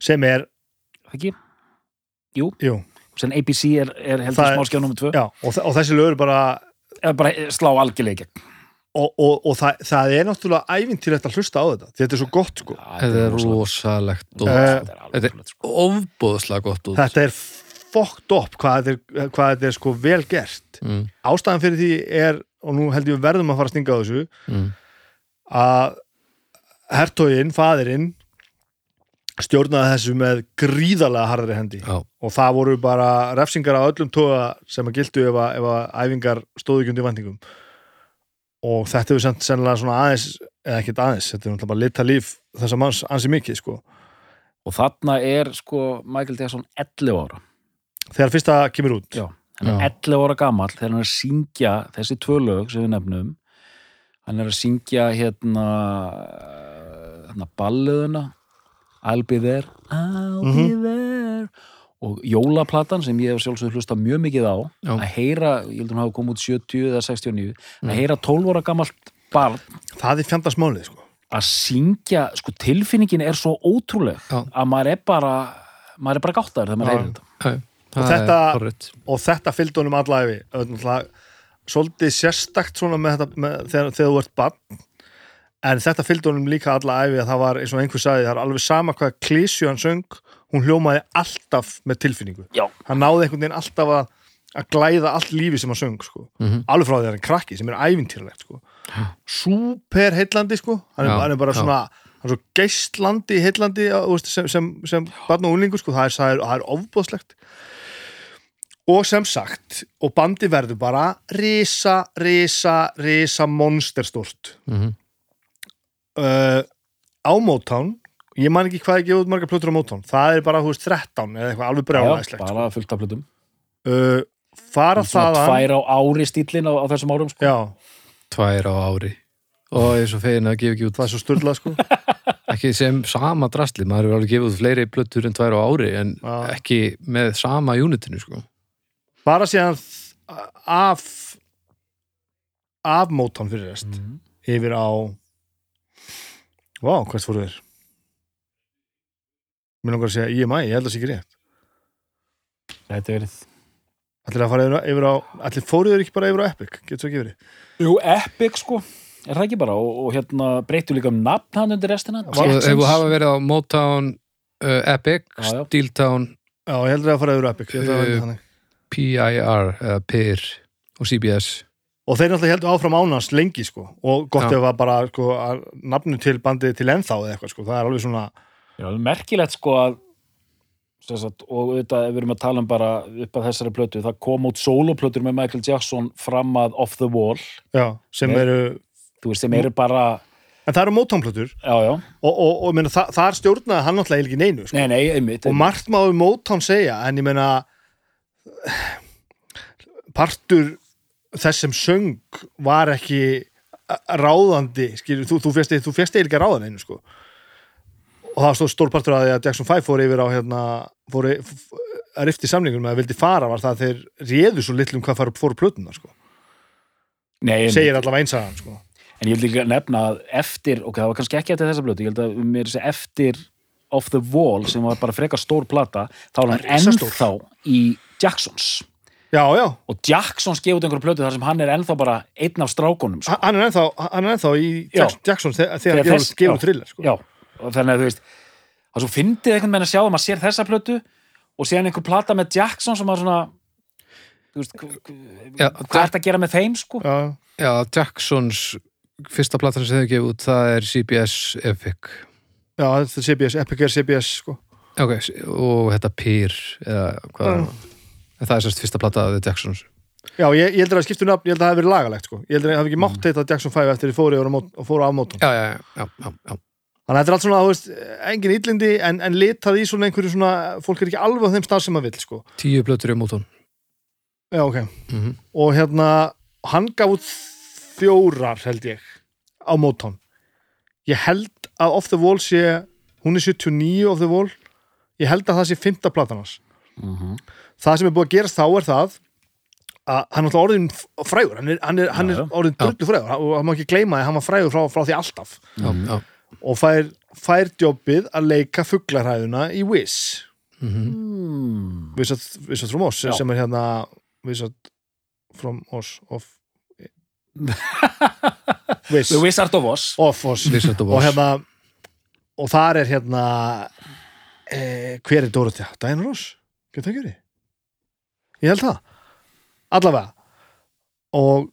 Sem er, ekki? jú, sem ABC er, er heldur er- smáskjá nummer 2 já og, og þessi lögur bara eða bara slá gegn. Og, og, og það, það er náttúrulega ævintýrætt að hlusta á þetta. Þetta er svo gott sko. Þetta er rosalegt. og Eh, Þetta er alveg þetta er rosalegt, sko. ofbúðslega gott út þetta er fokkt upp hvað þetta er, hvað þetta er sko vel gert. Mm. ástæðan fyrir því er og nú held ég við verðum að fara að stinga á þessu Mm. að hertógin, faðirinn stjórnaði þessu með gríðarlega harðri hendi. Já, og það voru bara refsingar á öllum toga sem að gildu ef að, ef að æfingar stóðu ekki undir væntingum. Og þetta hefur sent sennilega svona aðeins eða ekkert aðeins, þetta er náttúrulega bara lita líf þessa manns ansi mikið sko. Og þarna er sko Michael Jackson 11 ára. Þegar fyrsta kemur út. Já, hann er Já. 11 ára gamall þegar hann er að syngja þessi tvö lög sem við nefnum hann er að syngja hérna hérna balluðuna I'll be there I'll be Mhm. there og jólaplatan sem ég hef sjálfsög hlusta mjög mikið á Já. að heyra, ég held að hún hafa komið út 70 eða 69, að heyra 12 ára gammalt barn það er fjandasmálið sko að syngja, sko tilfinningin er svo ótrúleg Já. að maður er bara maður er bara gáttar þegar maður heyrir þetta það þetta- og þetta fylgdi honum alla yfir Öðvitað, svolítið sérstakt svona með þetta með, þegar, þegar þú ert bann en þetta fylgdi honum líka alla yfir að það var eins og einhver sagði, það er alveg sama hvað klísju hann söng, hún hljómaði alltaf með tilfinningu, Já. hann náði einhvern veginn alltaf að, að glæða allt lífi sem hann söng sko. Mhm. alveg frá því að hann er krakki sem er ævintýralegt sko. super heillandi sko. hann, er, Já, hann er bara já. svona hann er svo geistlandi heillandi á, þú veist, sem, sem, sem barn og úlingur sko. það, er, er, það er ofbóðslegt og sem sagt og bandi verður bara risa, risa, risa monsterstort Mhm. uh, á Motown ég man ekki hvað ég gefið út marga plötur á Motown það er bara, þú veist, 13 eða eitthvað alveg brjálæslegt sko. bara fullt af plötum uh, fara svona þaðan tvær á ári stílinn á, á þessum árum sko. já, Tvær á ári og ég er svo fegin að gefa ekki út það er svo styrlað sko ekki sem sama drastli, maður hefur alveg gefið út fleiri blöttur en tvær á ári en Já. ekki með sama unitinu sko. Bara síðan af af Motown fyrir rest Mhm. yfir á Vá, hvert fóru þeir? Mér langar að segja IMI, ég held að það sé ekki rétt Þetta verið Allir að fara yfir, yfir á Allir fóru þeir ekki bara yfir á Epic, getur svo ekki verið Jú, Epic sko Er það ekki bara og, og hérna breyttu líka um nafn hann undir restina þú hafa verið á Motown uh, Epic, Já, já. Steeltown Já, ég heldur að fara yfir á Epic ég held að það væri Uh, þannig. PIR eða PIR og CBS Og þeir náttúrulega heldur áfram ánans lengi sko. Og gott ef að bara sko, að nafnu til bandið til ennþá eða eitthvað sko, það er alveg svona Já, er merkilegt sko að sem sagt, og auðvitað ef við erum að tala um bara upp að þessari plötu, það kom út soloplötur með Michael Jackson fram að Off the Wall. Já, sem eru þú veist, sem eru bara en það eru já, og, og, og meina, það, þar stjórnaði hann náttúrulega ekki neinu sko. nei, nei, einmitt, og margt má um Motown segja en ég meina partur þess sem söng var ekki ráðandi skilur, þú, þú fjast eiginlega ráðan einu sko og það stóð stórpartur að því að Jackson 5 fór yfir á hérna, fór f- að rifti samningunum að vildi fara var það að þeir réðu svo litlum hvað fara fóru plötuna sko. Nei, en, segir allavega einsagan sko. en ég vil líka nefna að eftir, ok, það var kannski ekki eftir þessa blötu, ég held að mér sé eftir Off the Wall sem var bara frekar stór plata, þá var hann ennþá í Jacksons já, já, og Jacksons gefur út einhverju plötu þar sem hann er ennþá bara einn af strákunum sko. hann er ennþá, hann er ennþá í Já. Jackson, Jackson þegar, þegar hann gefur gefur thriller sko. Já, og þannig að þú veist að svo fyndið einhvern veginn að sjá að maður sér þessa plötu og síðan einhver plata með Jackson sem var svona þú veist, Já, hvað er þetta að gera með þeim sko? Já, Já, Jacksons fyrsta platan sem þau gefið út, það er CBS Epic. já, þetta er CBS, Epic er CBS sko. Ok, og þetta Pyr, eða hvað Já. En það er sérst fyrsta plata af The Jacksons. Já, ég, ég heldur að skiptu nafn, ég held að það hafi verið lagalegt sko. ég heldur að það hafi ekki mátt heita Jackson 5 eftir því fóru og fóru af mótum Já, já, já, já, já. þannig að þetta er allt svona, þú veist, engin illindi en, en litað í svona einhverju svona fólk er ekki alveg á þeim stað sem maður vill sko. Tíu blötur í mótón. Já, ok, Mm og hérna hann gaf út fjórar held ég á mótón ég held að Off the Wall sé hún er 79 Off the Wall ég held að það sé fymta platan hans Mhm. Það sem er búið að gerast þá er það að hann er alltaf orðin frægur hann er, hann er, hann er Já, já. orðin drullu frægur og hann má ekki gleyma að hann var frægur frá, frá því alltaf Já, já. og fær, fær jobbið að leika fugglarhæðuna í Wiz Mm. Wizard, Wizard from Oz Já. sem er hérna Wizard from Oz of Wiz The Wizard of Oz of Oz Wizard of og hérna og þar er hérna eh, hver er Dorothea? Diana Ross? Getur það ekki verið? Ég held það. Allavega. Og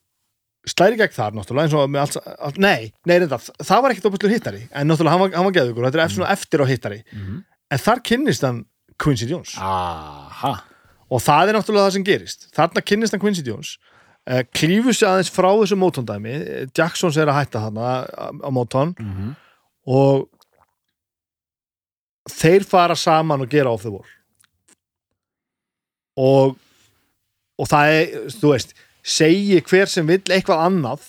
slæri gegn þar náttúrulega eins og með allt, allt nei, nei reynda, það var ekkert opastlur hittari en náttúrulega hann var, hann var geðugur, þetta er svona eftir á hittari. Mhm. en þar kynnist hann Quincy Jones. Aha. Og það er náttúrulega það sem gerist. Þarna kynnist hann Quincy Jones. Uh, klífur sig aðeins frá þessu mótóndæmi Jacksons er að hætta hann á mótón Mhm. og þeir fara saman og gera off the wall. Og og það er, þú veist segi hver sem vill eitthvað annað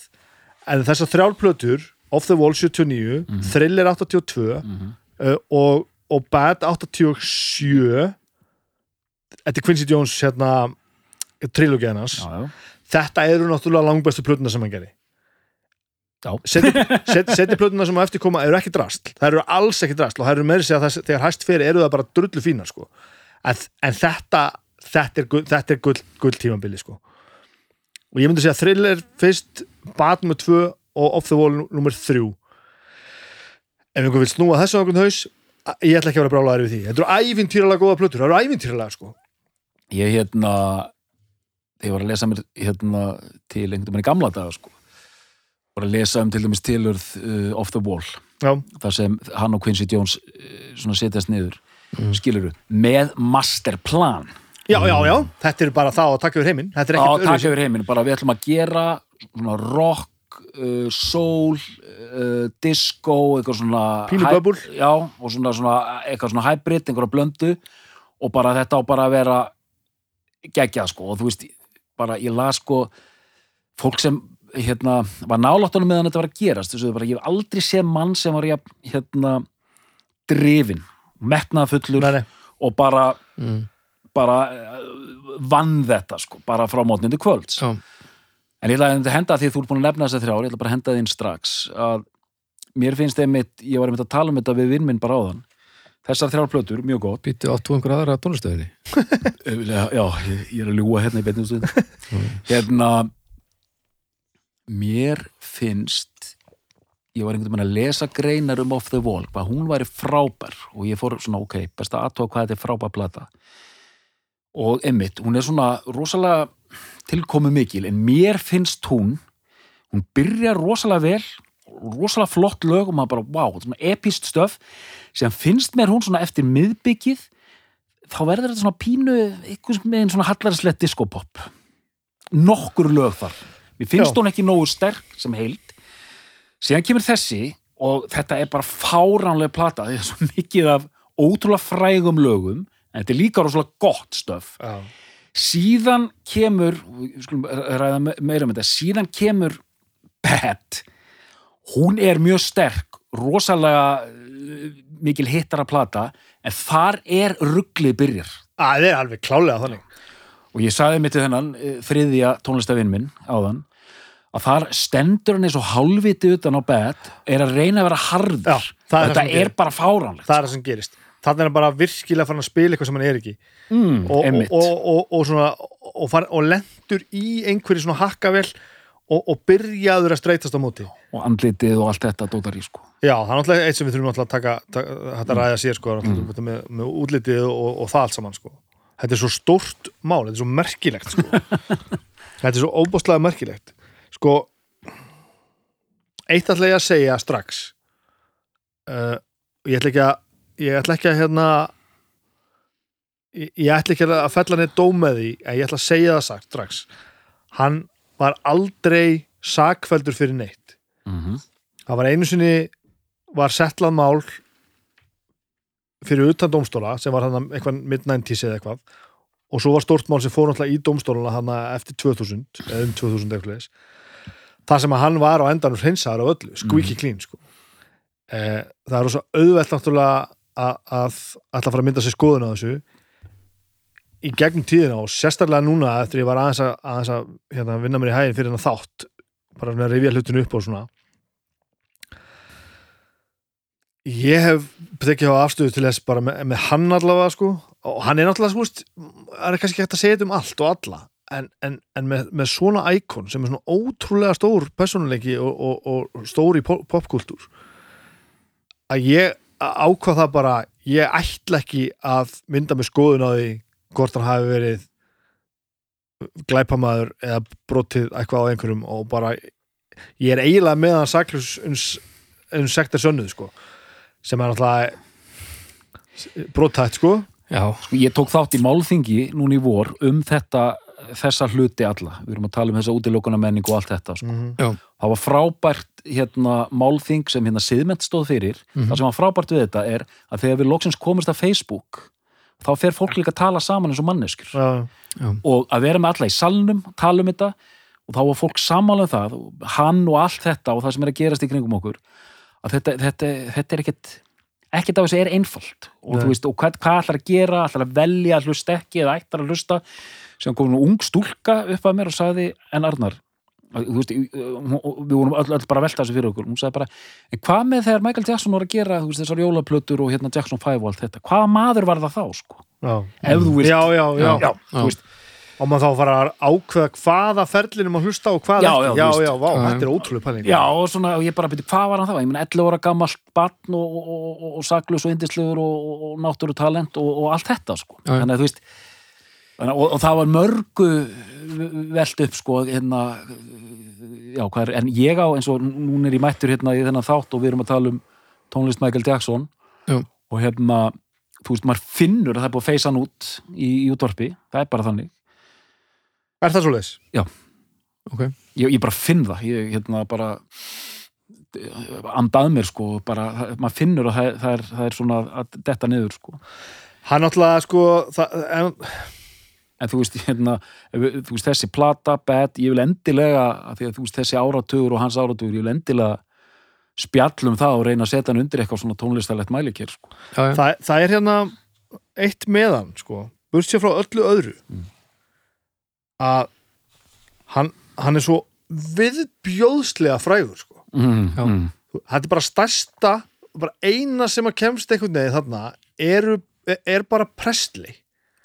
en þessar þrjálplötur Off the Wall 79, Mhm. Thriller 82 Mhm. uh, og, og Bad 87 þetta er Quincy Jones hérna trilógiðan hans þetta eru náttúrulega langbestu plötuna sem hann gerði seti, plötuna sem á eftir koma eru ekki drast það eru alls ekki drast og það eru meiri segja að þegar hæst fyrir eru það bara drullu fínar sko. en, en þetta þetta er, þetta er gull, gull tímabili sko. og ég myndi segja Thriller fyrst, Bad nummer 2 og Off the Wall nummer 3 ef einhver vil snúa þessu einhvern haus ég ætla ekki að vera brálaður við því þetta eru ævintýralega góða plötur, það eru ævintýralega sko. Ég hérna ég var að lesa mér hérna til einhvern veginn í gamla daga sko var að lesa um til dæmis tilurð uh, Off the Wall já, þar sem hann og Quincy Jones uh, setjast niður Mm. skiluru, með masterplan já, já, já, þetta er bara það að taka yfir heiminn þetta er ekkert taka öðruvísi. yfir heiminn, bara við ætlum að gera svona rock uh, soul, uh, disco eitthvað svona bubble. já, og svona, svona eitthvað svona hybrid, einhverja blöndu og bara þetta á bara að vera geggjað sko og þú veist, bara ég las sko fólk sem hérna, var náláttunum meðan þetta var að gerast þessu bara, ég hef aldrei séð mann sem var jafn, hérna, drifin nei. og bara Mm. Bara uh, vann þetta sko, bara frá mótnindi kvölds. Já. en ég ætla að henda því að þú ert búin að nefna þess að þrjár, ég ætla bara að henda þín strax að mér finnst einmitt, ég var einmitt að tala um þetta við vinn minn bara áðan. Þessar þrjár plötur, mjög gott. Býttu áttu einhver aðra tónlistöðinni. já, já, ég, ég er að ljúga hérna í beinum stund. Hérna mér finnst ég var einhvern veginn að lesa greinar um Off the Wall, hvað hún væri frábær og ég fór svona, ok, best að aðtóa hvað þetta er frábær plata og einmitt, hún er svona rosalega tilkomu mikil, en mér finnst hún hún byrjar rosalega vel rosalega flott lög og maður bara, wow, svona epist stöf. Sem finnst mér hún svona eftir miðbyggið þá verður þetta svona pínu einhvers meginn svona hallarslegt diskopop. Nokkur lög þar. Mér finnst Já. hún ekki nógu sterk sem heild. Síðan kemur þessi og þetta er bara fáránlega plata. Því það er svo mikið af ótrúlega frægum lögum en þetta er líka rosalega gott stöf Já. síðan kemur skulum ræða me- meira um þetta síðan kemur Bad hún er mjög sterk rosalega uh, mikil hittara plata en þar er rugglið byrjar. Að það er alveg klálega þannig. Og ég sagði mitt til þennan eh, þriðja tónlistafinn minn áðan að þar stendur hann eins og hálfviti utan á bed er að reyna að vera harður. Er þetta er gerir. bara fáránlegt það er það sem gerist þannig er hann bara virkilega farin að spila eitthvað sem hann er ekki mm, og, og, og, svona, og, far, og lendur í einhverju svona hakkavel og, og byrjaður að streytast á móti og andlitið og allt þetta dótar í sko Já, það er náttúrulega eitt sem við þurfum að taka, taka þetta ræða sér sko, mm. með, með útlitið og, og það allt saman sko. Þetta er svo stórt mál, þetta er svo merkilegt sko. Þetta er svo óbústlega merkilegt. Sko, eitt ætla ég að segja strax. Uh, ég ætla ekki að, ég ætla ekki að hérna, ég, ég ætla ekki að fella neitt dóm með því, en ég ætla að segja það sagt strax. Hann var aldrei sakveldur fyrir neitt mm -hmm. það var einu sinni var settlað mál fyrir utan dómstóla sem var hann eitthvað mid-90s eða eitthvað og svo var stórt mál sem fór náttúrulega í dómstóluna hann eftir 2000 eða um 2000 eitthvað leis það sem að hann var á endanum hreinsaður af öllu, squeaky clean sko. eh, það er rosa auðvelt náttúrulega að, að fara að mynda sér skoðun á þessu í gegnum tíðina og sérstaklega núna eftir ég var aðeins að, aðeins að hérna, vinna mér í hæginn fyrir hennar þátt bara að rifja hlutinu upp og svona. Ég hef tekið á afstöðu til þess bara með, með hann allavega sko og hann er náttúrulega veist, það er kannski ekki hægt að segja þetta um allt og alla en, en, en með, með svona íkon sem er svona ótrúlega stór personleiki og, og, og stór í pop- popkultúr að ég ákvað það bara ég ætla ekki að mynda með skoðun á því hvort hann hafi verið glæpamaður eða brotið eitthvað á einhverjum og bara ég er eiginlega með hann saklus uns sektar sönnuð sko sem er náttúrulega brotætt sko Já, Sko, ég tók þátt í málþingi núna í vor um þetta, þessa hluti alla við erum að tala um þessa útilokuna menning og allt þetta sko. Mhm. já, það var frábært hérna, málþing sem hérna siðment stóð fyrir. Það sem var frábært við þetta er að þegar við loksins komist að Facebook þá fer fólk líka að tala saman eins og manneskjur. Já, og að vera með alla í salnum tala um þetta og þá var fólk sammála um það hann og allt þetta og það sem er að gerast í kringum okkur að þetta, þetta, þetta er ekkit ekkert af þessu er einfalt. Og, Nei. þú veist, og hvað, hvað ætlar að gera, ætlar að velja að hlusta ekki eða ætlar að hlusta? Sem kom nú ung stúlka upp að mér og sagði en Arnar að- veist, við vorum öll, öll bara að velta þessu fyrir okkur hún sagði bara, en hvað með þegar Michael Jackson var að gera þú veist, þessar jólaplötur og hérna Jackson 5 og allt þetta, hvaða maður var það þá sko? já, ef þú veist, já, já, já. já, veist og maður þá fara að ákveða hvaða ferlinum að hlusta og hvað Já, já, já, já, vá, Já, þetta er ótrúlega pæling Já, og, svona, og ég bara byrja, hvað var hann þá? Ég menn 11 ára gammalt barn og, og, og, og saklus og indislegur og, og, og náttúru talent og, og allt þetta, sko. Já, já. Þannig að þú veist, og, og það var mörgu velt upp, sko, hérna, já, er, en ég á eins og núna er ég mættur hérna í þennan þátt og við erum að tala um tónlist Michael Jackson Já. og hérna, þú veist, maður finnur að það er búið að feysa hann út í, í útvarpi, það er bara þannig. Er það svo leis? ok ég, ég bara finn það ég hérna bara andað mér sko bara, maður finnur að það, það, er, það er svona að detta niður sko Hann náttúrulega sko það, en, en þú veist, hérna, þú veist þessi plata, bad, ég vil endilega að því að veist þessi áratugur og hans áratugur ég vil endilega spjallum það og reyna að setja hann undir eitthvað svona tónlistarlegt mælikir sko. Já, já, það, það er hérna eitt meðan sko. Burt sér frá öllu öðru. Að hann, hann er svo viðbjóðslega frægur sko. Mm, Já. mm, þetta er bara stærsta bara eina sem að kemst einhvern veginn þarna eru, er bara prestli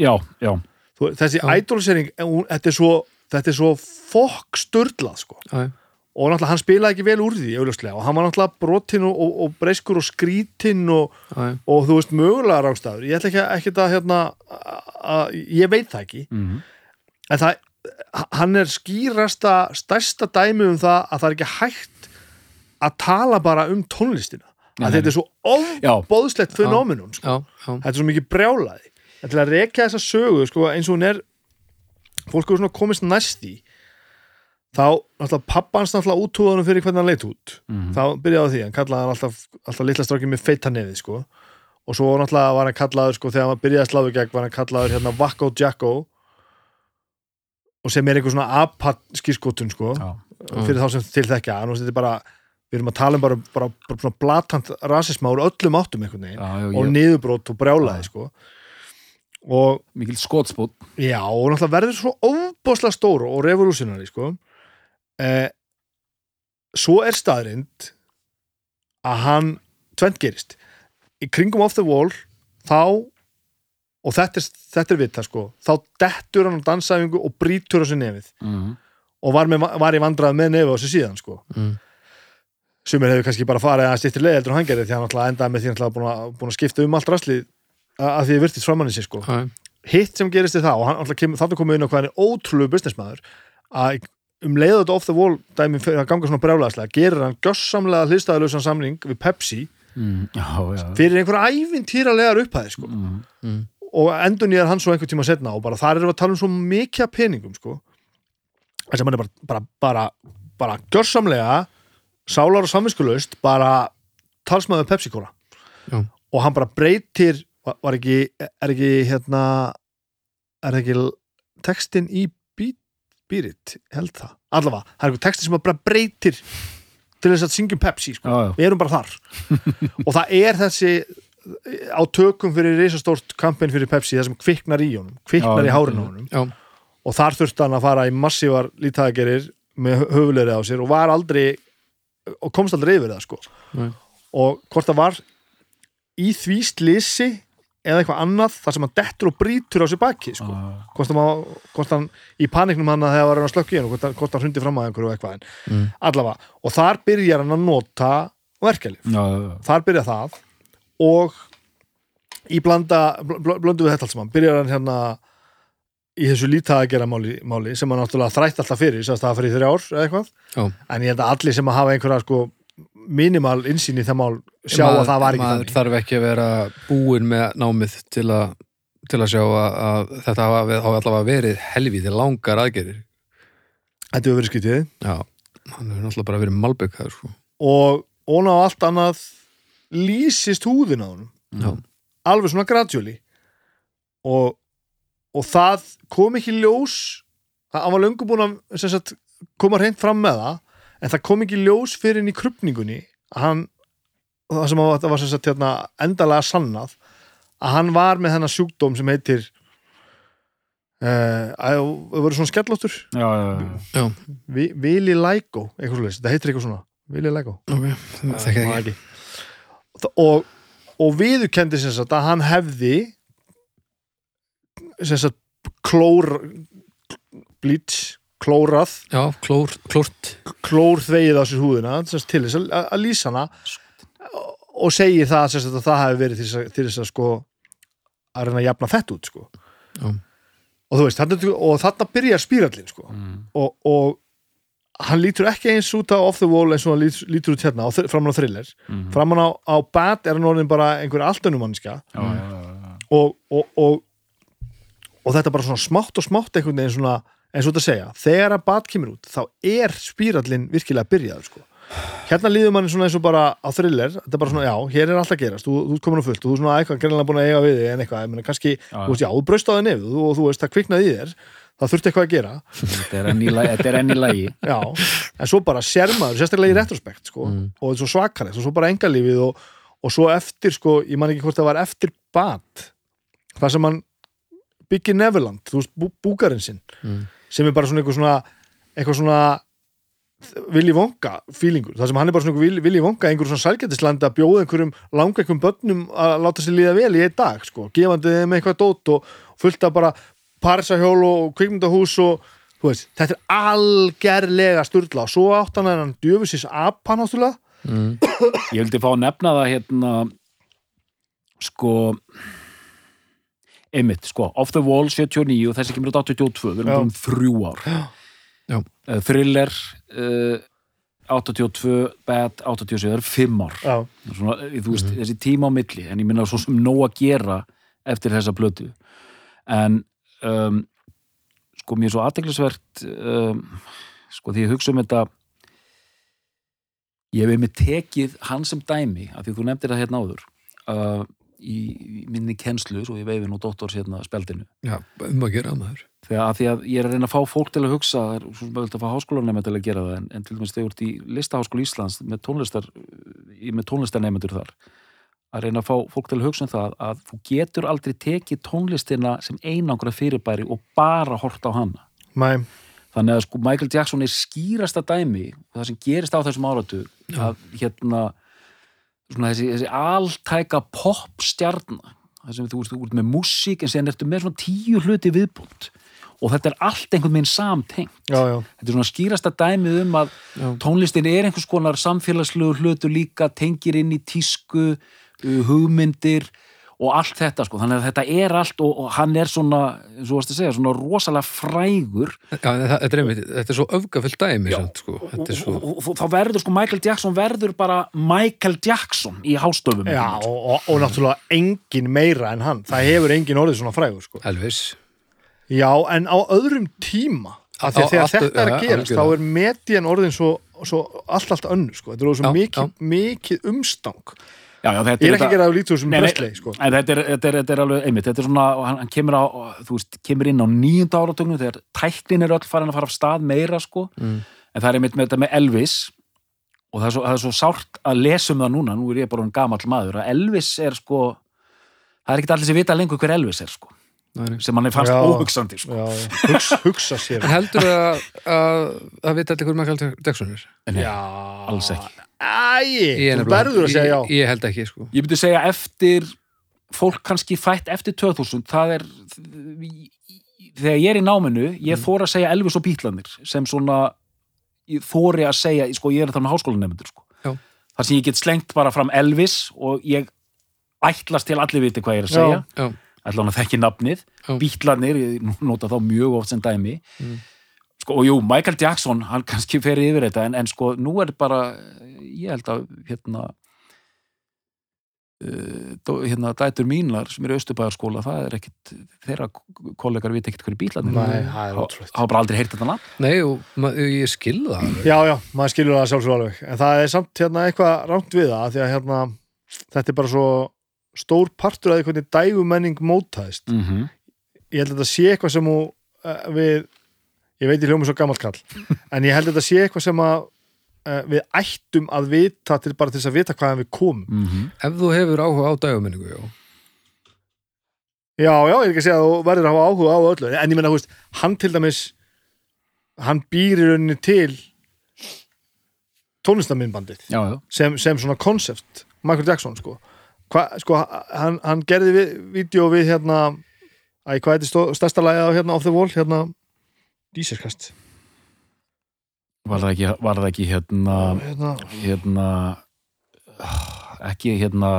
já, já, Þú, þessi idolsering hún- þetta er svo, þetta er svo fokk störlað sko og náttúrulega hann spilaði ekki vel úr því og hann var náttúrulega brotinn og, og, og breyskur og skrítinn og, og þú veist mögulega rángstæður ég ætla ekki, að- ekki að hérna að, ég veit það ekki. Mm, en það, hann er skýrasta stærsta dæmi um það að það er ekki hægt að tala bara um tónlistina. Að nei, þetta er svo já, ofbóðslegt fenómenum sko. þetta er svo mikið brjálaði en til að rekja þessa sögu sko, eins og hún er fólk er svona komist næst í þá náttúrulega pappans náttúrulega útúðanum fyrir hvernig hann leit út. Mhm. þá byrjaði því, hann kallaði hann alltaf, alltaf litla strákið með feita nefið sko. og svo náttúrulega var hann kallaður sko, þegar hann byrjaði að sláðu gegn var hann kallaður hérna Wacko Jacko. Og sem er einhver svona apat skýrskotun sko, já, fyrir þá sem til þekkja hann, þetta er bara við erum að tala um bara, bara, bara blatant rasisma úr öllum áttum einhvern veginn. Já, já, og niðurbrót og brjálaði sko og mikil skotspót já, og náttúrulega verður svo ofbáslega stór og revolúsionari sko. Eh, svo er staðrind að hann tvent gerist. Í kringum off the wall þá og þetta er, þetta er vita sko þá dettur hann á dansæfingu og brýtur á sér nefið. Mm. og var, með, var í vandrað með nefið á sér síðan sko. Mm. sumir hefur kannski bara farið að stýttir leið heldur en hann gerði því hann alltaf endaði með því hann alltaf að, búin að skipta um allt rastlið að, að því að virtist framann í sig sko Já, hitt sem gerist er það og hann alltaf kemur, þarna komið inn á hvað hann er ótrúlegu businessmaður að um leiðu þetta off the wall dæmi fyrir að ganga svona brjálæðslega gerir hann gjössamlega hlýstaðalösan samning við Pepsi Mm. Já, já fyrir einhverja ævintýralegar upphæði sko. mm. og endur nýjar hann svo einhver tíma setna og bara þar erum við að tala um svo mikið peningum sko. þess að mann er bara bara, bara, bara gjörsamlega sálar og samvinskulöst bara talsmaður Pepsi-kóla Já. og hann bara breytir var, ekki, er ekki hérna er ekki textin í Beat held það, allavega, það er eitthvað textin sem bara breytir til þess að syngjum Pepsi sko. Já, já. við erum bara þar. Og það er þessi á tökum fyrir risastórt kampin fyrir Pepsi það sem kviknar í honum, kviknar Já, í hárinu honum. Já, og þar þurfti hann að fara í massívar lítæðagerir með höfulegri á sér og var aldrei og komst aldrei yfir það sko. Nei. og hvort það var í því slisi eða eitthvað annað þar sem hann dettur og brýtur á sér baki sko. Já. hvort, hann, hvort hann í paniknum hann að þegar var að slökka í hann og hvort, hann- hvort hann hrundi fram að einhverju eitthvað Mm. allavega, og þar byrjar hann að nota verkelif, Já, já, já. þar byrjar það og í blanda bl bl blöndu við þetta allt saman, byrjar hann hérna í þessu lítæðagera máli, máli sem hann náttúrulega þrætt alltaf fyrir, sem það fyrir þrjár eða eitthvað, já. en ég held að allir sem að hafa einhverja sko minimal insýn í það mál sjá að það var ekki maður þannig. þarf ekki að vera búin með námið til að, til að sjá að, að þetta hafa, allavega verið helvíði langar aðgerir þetta hefur verið skytið já, hann hefur náttúrulega bara verið malbygg sko. og ón á allt annað lýsist húðin á honum. Já, alveg svona gradually. Og, og það kom ekki ljós það hann var löngu búin að sagt, koma hreint fram með það en það kom ekki ljós fyrir inn í krupningunni að hann það sem að, það var sagt, hérna, endalega sannað að hann var með þennan sjúkdóm sem heitir uh, að það voru svona skellóttur? Já, já, já. já, Vi, Vili svo það heitir eitthvað svona. Vili Læko ok það ekki. og, og viðurkendi sem sagt að hann hefði sem sagt klór bleach, klórað já, klór, klórt klór þvegið á sér húðina sagt, til þess að, að lýsa hana og segir það sagt, að það hefði verið til þess að, til þess að sko að reyna að jafna þetta út sko. Já. og þú veist, þarna, og þarna byrjar spírallin sko. Mm. og, og hann lítur ekki eins út á off the wall eins og hann lítur, lítur út hérna framan á thriller Mhm. framan á, á bad er hann orðin bara einhver já, já, já. og, og, og, og þetta bara svona smátt og smátt einhvern veginn svona eins og þetta segja, þegar að bad kemur út þá er spírallin virkilega byrjaður sko. hérna líður manni svona eins og bara á thriller, þetta er bara svona, já, hér er alltaf gerast þú, þú komin á fullt og þú er svona eitthvað greinlega búin að eiga við þig en eitthvað, ég meina kannski, Já. þú veist, já, þú braust á það nefð og þú veist, það kviknaði í þér það þurfti eitthvað að gera, Þetta er enn í lagi- já en svo bara sérmaður, sérstaklega í retrospekt sko, Mm. og svo svakalegt og svo bara engalífið og, og svo eftir sko, ég man ekki hvort það var eftir bad það sem hann byggir Neverland, þú veist, bú, búkarinn sinn Mm. Sem er bara svona eitthvað svona eitthvað svona Willy Wonka feelingur, það sem hann er bara svona eitthvað Willy- Willy Wonka, einhver svona sælgætislandi að bjóða einhverjum langveikum börnum að láta sér líða vel í einn dag, sko, gefandi þeim eitthvað dót og fullt af bara parisahjól og kvikmyndahús og veist, þetta er algerlega sturla. Og svo átt hann hann djöfusins apa náttúrulega. Mm. Ég vildi fá að nefna það hérna sko einmitt, sko, Off the Wall 79 og þessi kemur út 82, við erum bara um þrjú ár. Uh, Thriller uh, 82, Bad 87, það eru fimm ár. Svona, eh, þú veist, þessi tíma á milli en ég minna svo sem nóg að gera eftir þessa blötu en um, sko mér er svo aðteglisvert um, sko því ég hugsa um þetta ég hef einmitt tekið hann sem dæmi af því þú nefndir það hérna áður uh, í, minni kennslu svo ég veifi nú dottors hérna spjaldinu. Já, um að gera maður. Þegar því að ég er að reyna að fá fólk til að hugsa það er svo mögulegt að fá háskólanema til að gera það en, en til dæmis þegar þú ert í listaháskóla Íslands með tónlistar með tónlistarneimendur þar að reyna að fá fólk til að hugsa um það að þú getur aldrei tekið tónlistina sem einangra fyrirbæri og bara hort á hana. Mæ, þannig að sko Michael Jackson er skýrasta dæmi og það sem gerist á þessum áratu að hérna svona þessi, þessi altæka popstjarna það sem þú veist, þú ert með músík en sen ertu með svona tíu hluti viðbúnt og þetta er allt einhvern veginn samtengt. Já, já, þetta er svona skýrasta dæmið um að tónlistin er einhvers konar samfélagslegu hlutu líka, tengir inn í tísku uh, hugmyndir og allt þetta sko, þannig að þetta er allt og, og hann er svona, svo varst að segja, svona rosalega frægur. Já, þetta er einmitt, þetta er svo öfgafullt dæmi Já. samt, sko. Þetta er svo og, og, og þá verður sko Michael Jackson verður bara Michael Jackson í hástöfum. Já og, og, og náttúrulega engin meira en hann. Það hefur engin orðið svona frægur sko. Elvis. Já, en á öðrum tíma af því að þegar þetta er að gerast þá er median orðin svo, svo allt, allt önnur, sko, þetta er svo Já, mikið, mikið umstang já, já, þetta ég er ekki að gera af lítur sem Presley, sko en þetta er, þetta, er, þetta er alveg einmitt, þetta er svona, hann, hann kemur, á, veist, kemur inn á nýjunda áratögnum þegar tæknin er öll farin að fara af stað meira sko, Mm. en það er einmitt með þetta með Elvis og það er, svo, það er svo sárt að lesa um það núna, nú er ég bara um gamall maður, að Elvis er sko það er ekkert allir sem vita lengur hver Elvis er sko, Nei, nei. sem hann er fannst Já. óhugsandi sko. já, hugsa, hugsa sér heldur að að það veit allir hver Michael Jackson er? Nei, já, alls ekki. Er þú verður að segja já Ég, ég held ekki, sko ég myndi segja eftir fólk kannski fætt eftir 2000 það er þegar ég er í náminu, ég þóra að segja Elvis og Bítlanir sem svona ég þóri að segja, sko ég er þarna háskólanemendur sko. Já. þar sem ég get slengt bara fram Elvis og ég ætlast til allir viti hvað ég er að segja Já, ætla hann að þekki nafnið, Já. Bítlanir ég nota þá mjög oft sem dæmi Mm. Sko, og jú, Michael Jackson hann kannski fer yfir þetta, en, en sko nú er bara, ég held að hérna uh, hérna dætur mínar sem eru í Östubæðarskóla, það er ekkit þeirra kollegar vita ekkit hverju bítlarnir Nei, það er ótrúlegt. hafa bara aldrei heyrt þetta nafn Nei, og ma- ég skil það alveg. Já, já, maður skilur það sjálfsög alveg en það er samt hérna eitthvað rámt við það því að hérna, þetta er bara svo stór partur af því hvernig dægumenning mótaðist. mm -hmm. Ég held að þetta sé eitthvað sem hún, uh, við ég veit ég hljóma svo gammalt kall en ég held að þetta sé eitthvað sem að uh, við ættum að vita til bara til þess að vita hvaðan við komum. Mhm. Ef þú hefur áhuga á dægumenningu, já. Já, já, ég er ekki að segja að þú verður að hafa áhuga á öllu en ég meina, þú veist, hann til dæmis hann býr í rauninni til já, sem, sem svona konsept Michael Jackson sko, Hva, sko hann, hann gerði við, vídeo við hérna æ, hvað heitir stó- stærsta lagið á hérna Off the Wall hérna Dísirkast var það ekki, var það ekki hérna hérna, hérna ekki hérna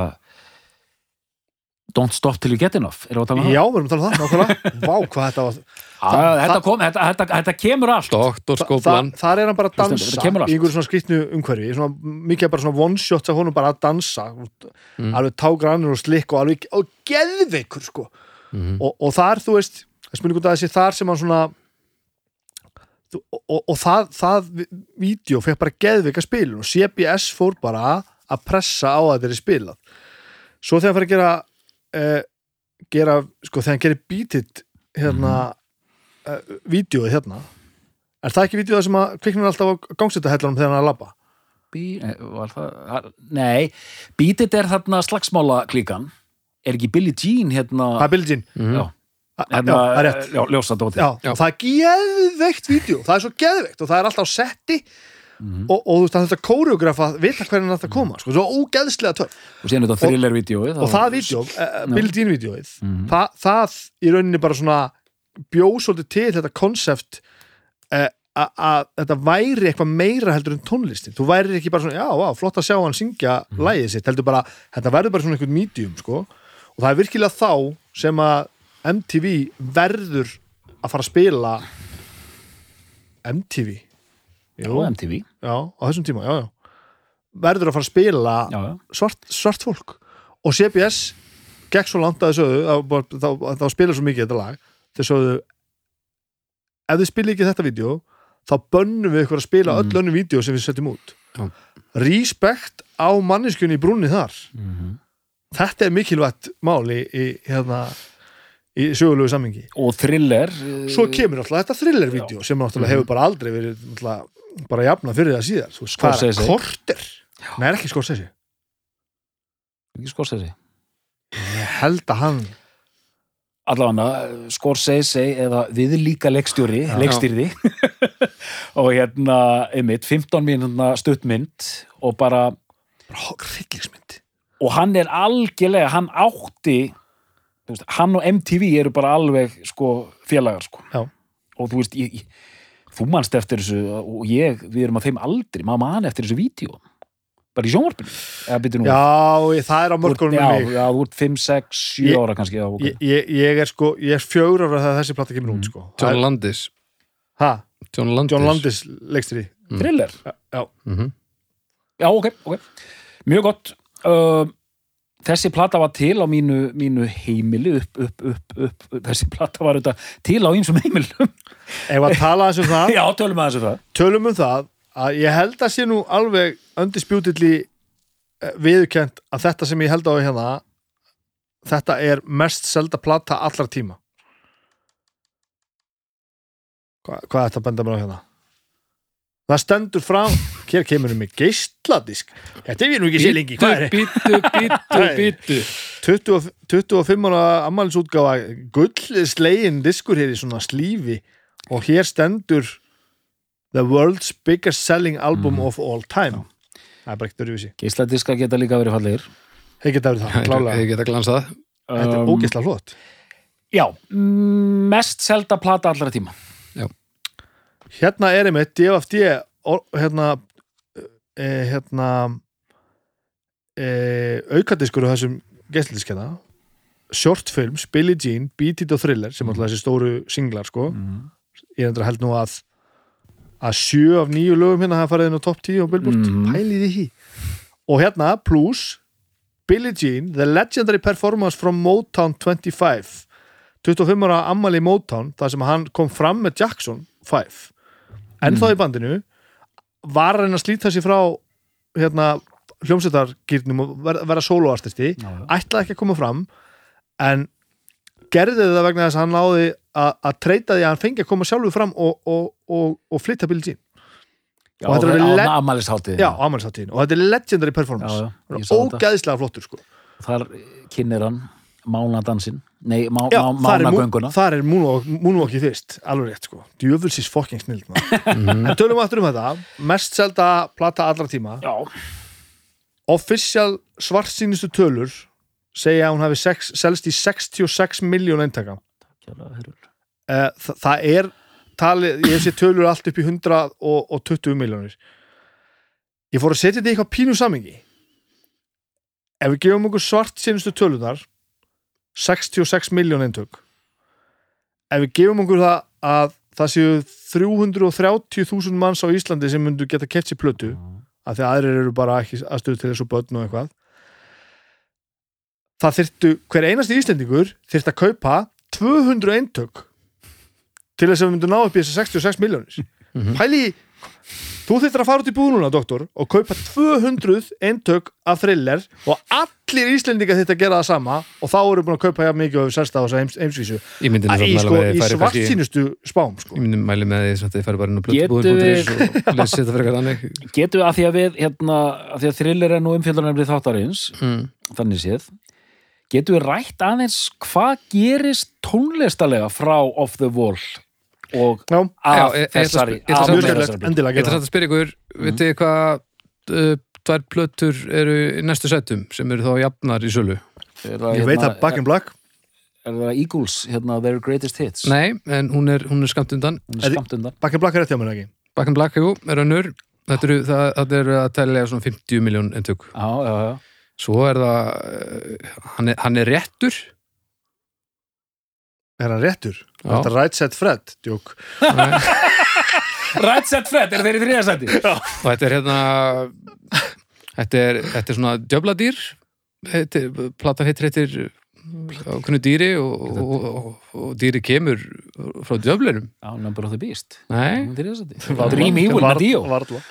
Don't Stop Till You Get Enough erum við að tala um já, við erum að tala um það nákvæmlega Vá, hvað þetta var það? Þetta, kom, þetta, þetta, þetta kemur allt Doktor Þa, Skóplan. þar er hann bara að dansa þetta kemur allt. í einhverju svona skrýtnu umhverfi svona, mikið bara svona one shots af honum bara að dansa Mm. alveg tágrannur og slikk og alveg og geðveikur sko Mhm. og, og þar, þú veist, það að þessi þar sem hann svona og, og, og það, það vídeo fekk bara geðveika spilun og CBS fór bara að pressa á að þetta er spilað. Svo þegar hann fyrir að gera uh, gera, sko, þegar hann gerir bítið hérna mm. uh, vídeoið hérna er það ekki vídeoið sem að kviknar alltaf á gangsetta hellanum þegar hann er að labba? Bí, eh, var það, það- nei Beat It er þarna slagsmála klíkan er ekki Billie Jean hérna? Það er Billie Jean. Mhm. já, hérna, það er rétt já, ljósa dóti Já, Já. og það er geðveikt vídeo, það er svo geðveikt og það er alltaf á setti Mhm. og, og þú veist að þetta kóreografa vita hvernig þetta koma, sko, svo ógeðslega töff og síðan þetta thriller-vídeóið og það vídeo, uh, Billie Jean vídeoið Mhm. það, það í rauninni bara svona bjóð svolítið til þetta konsept uh, að þetta væri eitthvað meira heldur en tónlistin þú væri ekki bara svona, já, á, flott að sjá hann syngja Mhm. lægið sitt, heldur bara þetta verður bara svona einhvern medium, sko og það er virkilega þá sem að MTV verður að fara að spila MTV já, MTV já, á þessum tíma, já, já. Verður að fara að spila já, svart, svart fólk. Og CBS gekk svo langt að þau sögðu bara- þá, þá spila svo mikið þetta lag þau sögðu ef þið spila ekki þetta vídeo þá bönnum við ykkur að spila Mm. öll önnum vídeo sem við setjum út. Já. respekt á manneskjunni í brúnni þar. Mhm. þetta er mikilvægt mál í, í, hérna, í sögulegu sammingi og thriller eh, svo kemur alltaf þetta thriller-vídeó sem náttúrulega hefur bara aldrei verið bara jafna fyrir það veist, hvað er korter? Nei, ekki Scorsese? Ekki Scorsese. Ég held að hann allavega Scorsese eða viðlíka leikstjóri, Já. leikstýrði. Og hérna einmitt, 15 mínúna stuttmynd og bara hryllingsmynd. Og hann er algjörlega, hann átti veist, hann og MTV eru bara alveg sko félagar sko. Já. og þú veist, ég, ég, þú manst eftir þessu og ég, við erum að þeim aldrei maður man eftir þessu vídeo. Bara í sjónvarpinu já, ég, það er á mörgunum já, já, þú ert 5, 6, 7 Ég- ára kannski já, ok. ég, ég, ég er sko, ég er fjögur ára þegar þessi platta kemur út sko. John Landis. Ha, John Landis, John Landis leikstri thriller? Já, Mhm. Já, ok, ok. Mjög gott. Uh, þessi plata var til á mínu, mínu heimili upp, upp, upp, upp. Þessi plata var auðvitað til á ýmsum heimilum. ef að tala eins um það Já, tölum aðeins um það. tölum um það að ég held að sé nú alveg undispjútilli viðurkent að þetta sem ég held á hérna þetta er mest selda plata allra tíma Hva, hvað er þetta að benda mér á hérna það stendur frám hér kemur við með geisladisk. Þetta er við nú ekki sé lengi Bítu, bítu, bítu 20, 25 ára ammælisútgáfa gull slegin diskur hér í svona slífi. Og hér stendur The World's Biggest Selling Album of All Time. Það er bara ekkert öruvísi Geisladiska geta líka verið fallegir. þeir geta verið það, klálega. Ég geta glansað. Þetta er Um, ógeðslega flott. Já, mm, mest selda plata allra tíma. Hérna er einmitt or- hérna e, hérna e, aukadiskur á þessum geisladiskjana short films, Billie Jean, Beat It og Thriller sem alltaf þessi stóru singlar sko. Mm. ég endur held nú að að sjö af nýju lögum hérna hafa farið inn á top 10 og Billboard, Mhm. pælið í því. Og hérna plus Billie Jean, The Legendary Performance from Motown 25 25 ára ammali Motown þar sem hann kom fram með Jackson 5 en þá í bandinu var að reyna að slíta sér frá hérna hljómsveitargýrnum og vera, vera soloartisti ætlaði ekki að koma fram en gerði það vegna þess að hann náði að, treyta því að hann fengi að koma sjálfur fram og, og, og, og flytta Billie Jean Já, Og þetta er og er legendary performance. Þetta. ógæðislega flottur sko. Þar kynir hann mánadansinn. Nei, má, já, er, mánagönguna. þar er Moonwalki fyrst, alveg rétt sko djöfulsins fucking snild Mhm. en tölum aftur um þetta mest selda plata allra tíma Já, official svartsýnistu tölur segja að hún hafi sex, selst í 66 miljón eintaka. Eh, Þa, það er talið, ég sé tölur allt upp í 120 miljónir ég fór að setja þetta í eitthvað pínu samingi ef við gefum okkur svart sínustu tölunar 66 miljón eintök. Ef við gefum okkur það að það séu 330.000 manns á Íslandi sem myndu geta keft sér plötu af því að aðrir eru bara ekki aðstöðu til þessu börn og eitthvað það þyrftu, hver einasti Íslendingur þyrfti að kaupa 200 eintök til þess að við myndum ná upp í þessi 66 miljónir pæli, í- þú þyrftir að fara út í búðununa doktor og kaupa 200 eintök af thriller og allir Íslendingar þyrfti að gera það sama og þá eru búin að kaupa jafn mikið og við sérst á þessa heims, heimsvísu Ég myndi Æ, í, sko, í mæla með því svart sínustu spám sko. Ég myndi mæli með því að þið færi bara inn á Getum blötubúður.is og lesi þetta frekar þannig Getum við að því að við, hérna, að því að thriller er nú umfjöldunarnefnið þáttarins, mm. þannig séð, getum við rætt aðeins hvað gerist tónlistalega frá Off the Wall og Já, af Já, þessari, ég ætla að spyrja- ykkur, mm. vitið þið hvað uh, tvær plötur eru í næstu sætum sem eru þá jafnar í sölu? Er það, ég veit hérna, að Back in Black Er það Eagles, hérna, Their Greatest Hits? Nei, en hún er, hún er skamt undan Hún er skamt undan. Back in Black er rétt hjá mér ekki Back in Black, jú, er önnur Þetta eru, það, það eru að telja svona 50 miljón eintök Já, já, já. Svo er það, uh, hann er, hann er réttur Er hann réttur? Já. Þetta er Right Set Fred, Nei, Right Set Fred, er þeir í þriðasæti? og þetta er hérna þetta er, þetta er svona djöfladýr heitir, platan heitir heitir ákveðnu dýri og, og, og, og dýri kemur frá djöflinum Já, Number of the Beast. Nei. Dream Evil með Dio. Varla.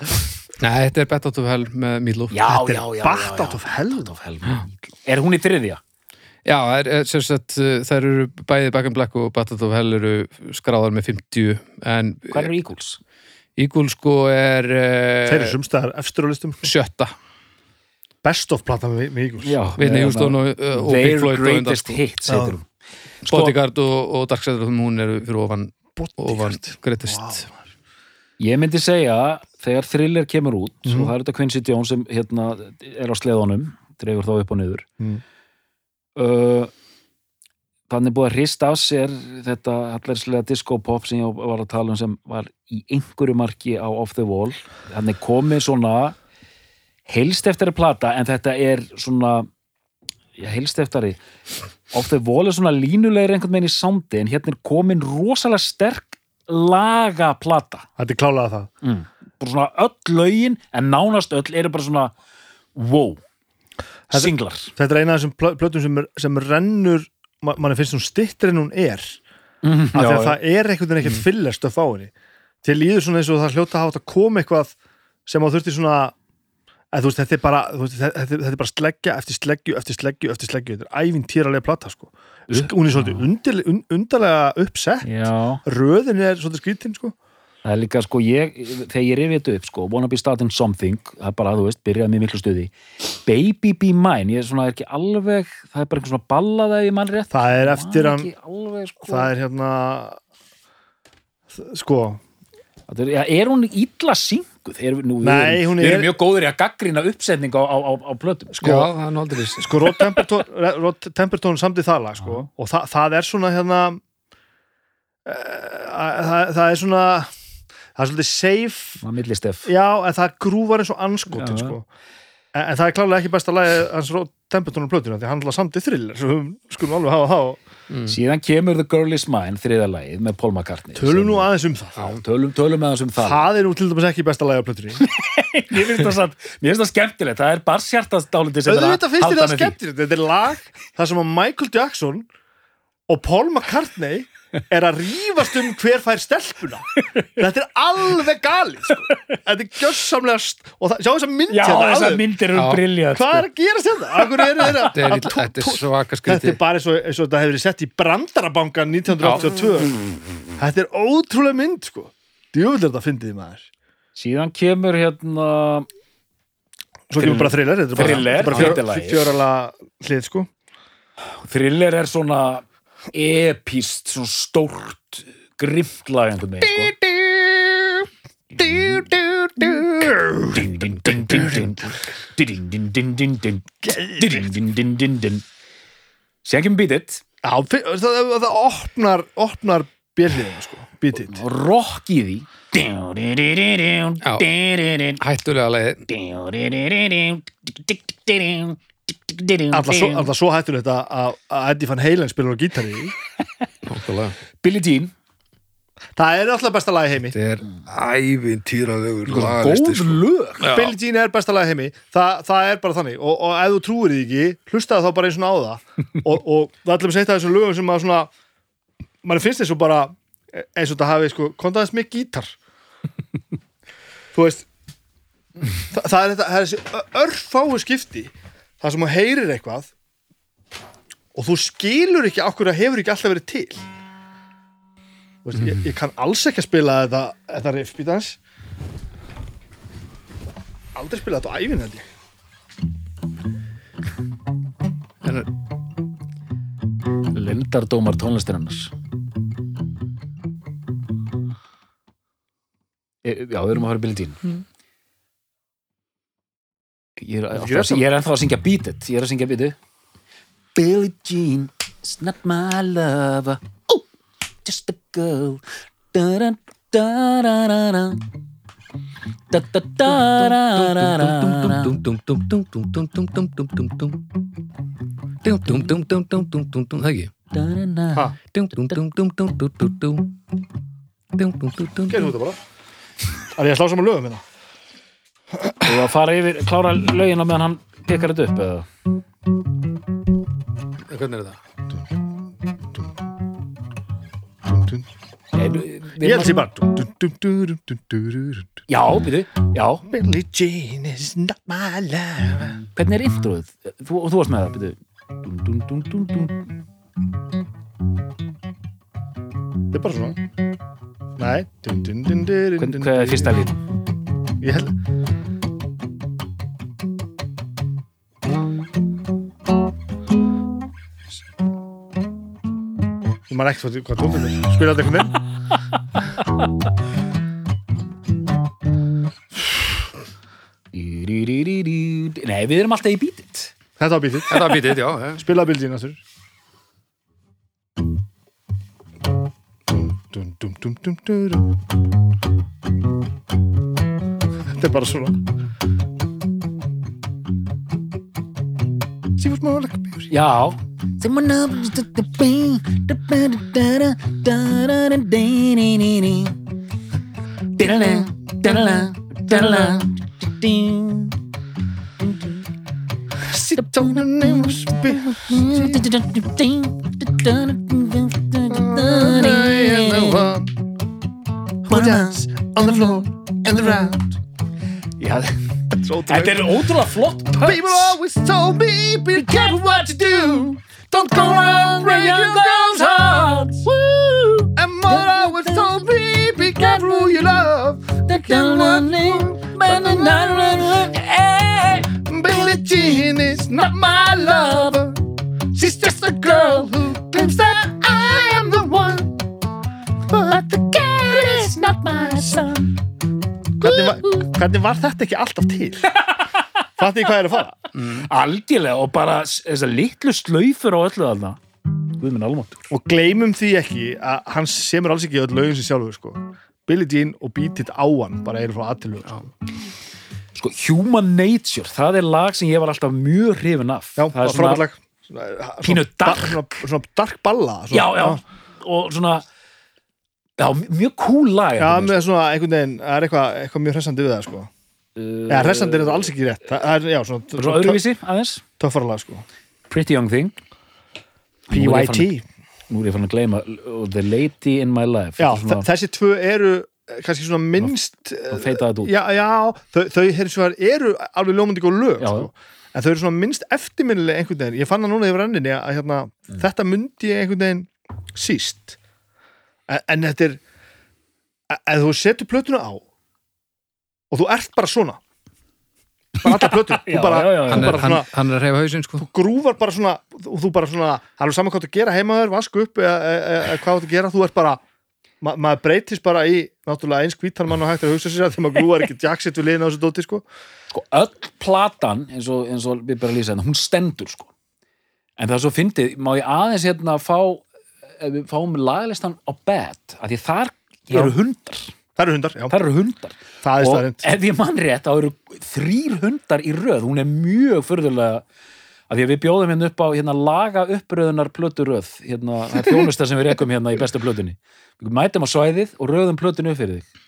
nei, þetta er Bet Out of Hell með Meatloaf Já, Þetta er já, já. Bat já, Out of Hell. Bat. Er hún í þriðja? Já, það er, er, sem sagt, uh, þær eru bæði Back in Black og Battle of Hell eru skráðar með 50 en Hvað eru Eagles? Eagle sko er Þeir eru sumstæðar efstur á listum. sjötta. Best of platan með, með Eagles. Já, Vinni Hjústón og, Their Floyd og undan, greatest sko. hits heitir hún. Bodyguard og, og Dark Side of the Moon eru fyrir ofan, ofan Bodyguard greatest Ég myndi segja, þegar thriller kemur út Mhm. og það er þetta Quincy Jones sem hérna, er á sleðunum dregur þá upp og niður Mm. Uh, þannig búið að hrista af sér þetta hallarslega disco-pop sem ég var að tala um sem var í einhverju marki á Off the Wall. Þannig komið svona heilst eftir að plata en þetta er svona já, heilst eftir. Off the Wall er svona línulegri einhvern veginn í soundi en hérna er komin rosalega sterk laga plata Þetta er klálega það. Mm. bara svona öll lögin en nánast öll eru bara svona wow singlar. Þetta er eina af þessum plö- plötum sem, er- sem rennur ma manni finnst hún stittir en hún er. Mm, af því að það er einhvern veginn ekkert fyllest að fá henni. Til líður svona eins og það hljóta að hafa að koma eitthvað sem á þurfti svona að þú veist, þetta er bara, þú veist, þetta, þetta þetta er bara sleggja eftir sleggju, eftir sleggju, eftir sleggju. Þetta er ævintýralega plata, sko. Sk- hún er svolítið undarlega uppsett. Já. Röðin er svolítið skrítin, sko Það er líka sko ég, þegar ég rifið þetta upp sko, wanna be starting something, það er bara, þú veist, byrjaði með miklu stuði. Baby be mine, ég er svona ekki alveg, það er bara einhver svona ballaða ég mann rétt. það er eftir hann, ekki alveg, sko. það er hérna sko Það er, ja, er hún illa synguð? Er, nú, Nei, hún er- erum mjög góður í að gaggrina uppsetning á, á, á, á plötum. Sko, Já, það er nú aldrei sko Rod Temperton, samdi það lag sko, og það, það er svona hérna uh, það, það er svona það er svolítið safe já, en það grúvar eins og anskotin sko. en, en það er klálega ekki besta lagi hans Rod Temperton á plötuna því hann er samdi thriller svo skulum alveg hafa það og Síðan kemur The Girl Is Mine, þriða lagið, með Paul McCartney. tölum nú aðeins um það Já, tölum, tölum með þessum það. það er nú til dæmis ekki besta lagi á plötunni Mér finnst það, samt, mér finnst það skemmtilegt, það er barshjartast dálítið sem er finnst þér halda með því. þetta er er að rífast um hver fær stelpuna. Þetta er alveg gali sko. þetta er gjössamlega og það, sjá þess að mynd Já, hérna áður. myndir eru briljant. hvað er að þetta? Er þeirra Þetta er, þetta er svaka Þetta skriti er bara eins og, eins og þetta hefur verið sett í brandarabankan 1982 Þetta er ótrúlega mynd sko. Er þetta fyndið maður. Síðan kemur hérna Svo kemur bara thriller Þetta er bara, þetta fjórala hlið sko. Thriller er svona epíst, svona stórt grimmlagandu með sko. Sér kemur um bítið Það opnar opnar björnliðinu sko bítið Rokk í því. Hættulega leið Alltaf svo, svo hættulegt að, að að Eddie Van Halen spilur á gítari. Billie Jean, Það er alltaf besta lagi heimi. Þetta er ævintýralegur góð sko. lög. Billie Jean er besta lagi heimi. Þa, það er bara þannig. Og, og ef þú trúir því ekki hlustaðu þá bara eins og á það. Og, og það er allir með seitt af þessum lögum sem að svona mann finnst þessu bara eins og þetta hafi sko kontaðist með gítar. Þú veist það, það er þetta það er þessi örfáu skipti það sem þú heyrir eitthvað og þú skilur ekki okkur að hefur ekki alltaf verið til. Þú veist, ég, ég kann alls ekki að spila þetta þetta riff býta hans aldrei spila þetta á æfinn held ég. En er- Lindardómar tónlistinnars e, Já, við erum að höra Billie Jean Ég er, Ekki alltaf, rétt ég er ennþá að syngja Beat It Ég er að syngja Beat It Billie Jean is not my lover oh, Just a girl da da da da da da da da da da da da Dum, dum, dum, dum, dum, dum, dum, dum, dum, dum, dum. Dum, dum, dum, dum, dum, dum, dum, dum. Það ekki? da da da Ha, Dum, dum, dum, dum, dum, dum, dum, dum. Dum, dum, dum, dum, gerum dum. þetta bara Það er ég að slá saman lögum hérna Og að fara yfir, klára lögin á meðan hann pekar þetta upp eða? Hvernig er þetta? Ég held sér bara. Já, byrju, já Billie Jean is not my lover Hvernig er introið? Þú, þú varst með það, byrju. Þetta er bara svona Nei dun, dun, dun, dun, Hvern- dun, Hvað er fyrsta lít? Ég held Man ekki hvað, hvað tónum er Spila þetta einhvern veginn Nei, við erum alltaf í bítið Þetta var bítið Þetta var bítið, já. já. Spila bildin aftur Dum, dum, dum, dum, dum, dum. Þetta er bara svona See what's more like a beauty Já, Sit on the name of spirit Who dance on the floor and around já Svo Þetta er ótrúlega flott People always told me Be careful what you do Don't go around breaking your girl's heart Woo! And mother always told me Be careful who you love Billie Jean is not my lover. She's just a girl who claims that I am the one. But the cat is not my son. Hvernig var, hvernig var þetta ekki alltaf til? Fattu ég hvað er að fara? Algjörlega og bara þessar litlu slaufur á öllu þarna Og gleymum því ekki að hann semur alls ekki öll lögin sem sjálfur sko. Billie Jean og Beat It á hann bara eru frá aðtilög sko. Sko, Human Nature, það er lag sem ég var alltaf mjög hrifin af Já, það er svona, Svona- svona dark. svona, svona dark balla svona, Já, já, og svona Já, mjög cool lag Já, með svona einhvern veginn, það er eitthvað, eitthvað mjög hressandi við það sko. Uh, Já, hressandi er þetta alls ekki rétt Það er, já, svona, Svo öðruvísi aðeins töffara lag sko. Pretty Young Thing PYT Nú er ég fann að gleyma uh, The Lady in My Life Já, svona, þe- þessi tvö eru eh, kannski svona minnst feitaði þetta út. Já, já, þau, þau vegar eru alveg ljómandi góð lög Já. sko. en þau eru svona minnst eftirminnilega einhvern veginn ég fann það núna yfir enninni að hérna, Mm. þetta myndi ég einhvern veginn síst en, en þetta er e- ef þú setur plötuna á og þú ert bara svona. Bara alla plötuna Já, þú bara, já, já, Hann er, bara hann, svona hann er að reyfa hausinn, sko. þú grúfar bara svona og þú bara svona, það er saman hvað þú gera heimaður vasku upp eða, eða, eða hvað þú gera. Þú ert bara, ma maður breytist bara í náttúrulega eins hvítan mann og hægt er að hugsa sér að því maður grúfar ekki jackset við liðin á þessu dóti sko. sko, öll platan eins og, eins og við bara lýsa hérna, hún stendur sko. En það er svo fyndið, má ég aðeins hérna fá ef við fáum laglistan á bed af því þar eru hundar það eru hundar, já, þar eru hundar. Það er og staðrind ef ég mann rétt þá eru þrýr hundar í röð. Hún er mjög förðulega af því að við bjóðum hérna upp á hérna, laga uppröðunar plöturöð hérna, það er þjónusta sem við rekum hérna í bestu plötunni. Við mætum á svæðið og röðum plötinu upp fyrir þig.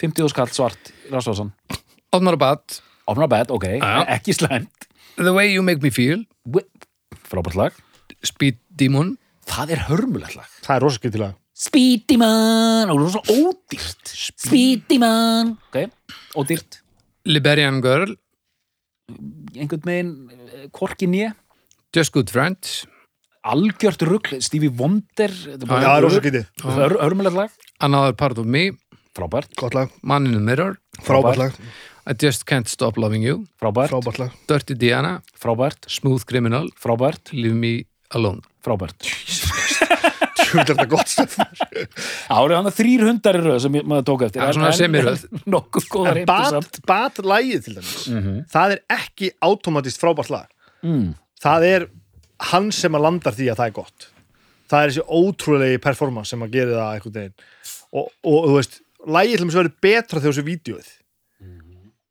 50 skall svart Rasvásan, Opnar að bad, opna bed, ok. Já. ekki slæmt, The Way You Make Me Feel, frábært lag. Speed Demon, það er hörmulegt lag. Það er rosa skemmtilega Speedy man, og það er svo ódýrt. Speedy man ok, ódýrt. Liberian Girl, einhvern veginn, eh, hvorki nýja Just Good Friends, algjört rugl, Stevie Wonder það er hörmulegt lag, Another Part of Me, frábært. Man in the Mirror, frábært lag I Just Can't Stop Loving You, frábært, frábært lag, Dirty Diana, frábært, Smooth Criminal, frábært. Leave Me Alone. frábært tjóðlega þetta gott stöf. Árið hann að þrýr hundar í röð sem ég, maður tók eftir. Já, svona semiröð. lagið til dæmis það er ekki automatist frábært lag. Mm. það er hann sem að landar því að það er gott. Það er þessi ótrúlegi performance sem að gera það einhvern veginn. Og, og þú veist, lagið til að vera betra þegar þessu vídeoið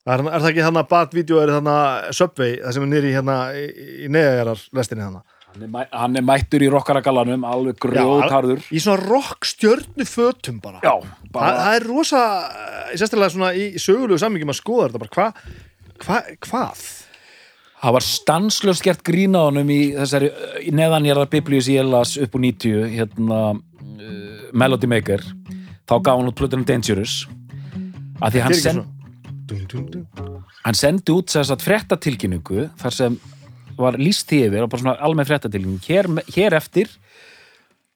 það er, er það ekki þannig að bad-vídeó er þannig að Subway, það sem er nýri hérna í, í neðajarar lestinni þannig hann, er, mæ- hann er mættur í rockaragallanum alveg grjóðharður í svona rock stjörnu fötum bara, já, bara það er rosa sérstaklega svona í sögulegu sammingjum að skoða þetta bara, hva, hva, hvað? Það var stanslöst gert grín á honum í þessari í neðanjarðar biblíu sem ég las upp úr 90 hérna uh, Melody Maker. Þá gaf hann út plötunum Dangerous. Að því hann, send, hann sendi út þess að fréttatilkynningu þar sem var líst því yfir og bara svona almenn fréttatilning hér, hér eftir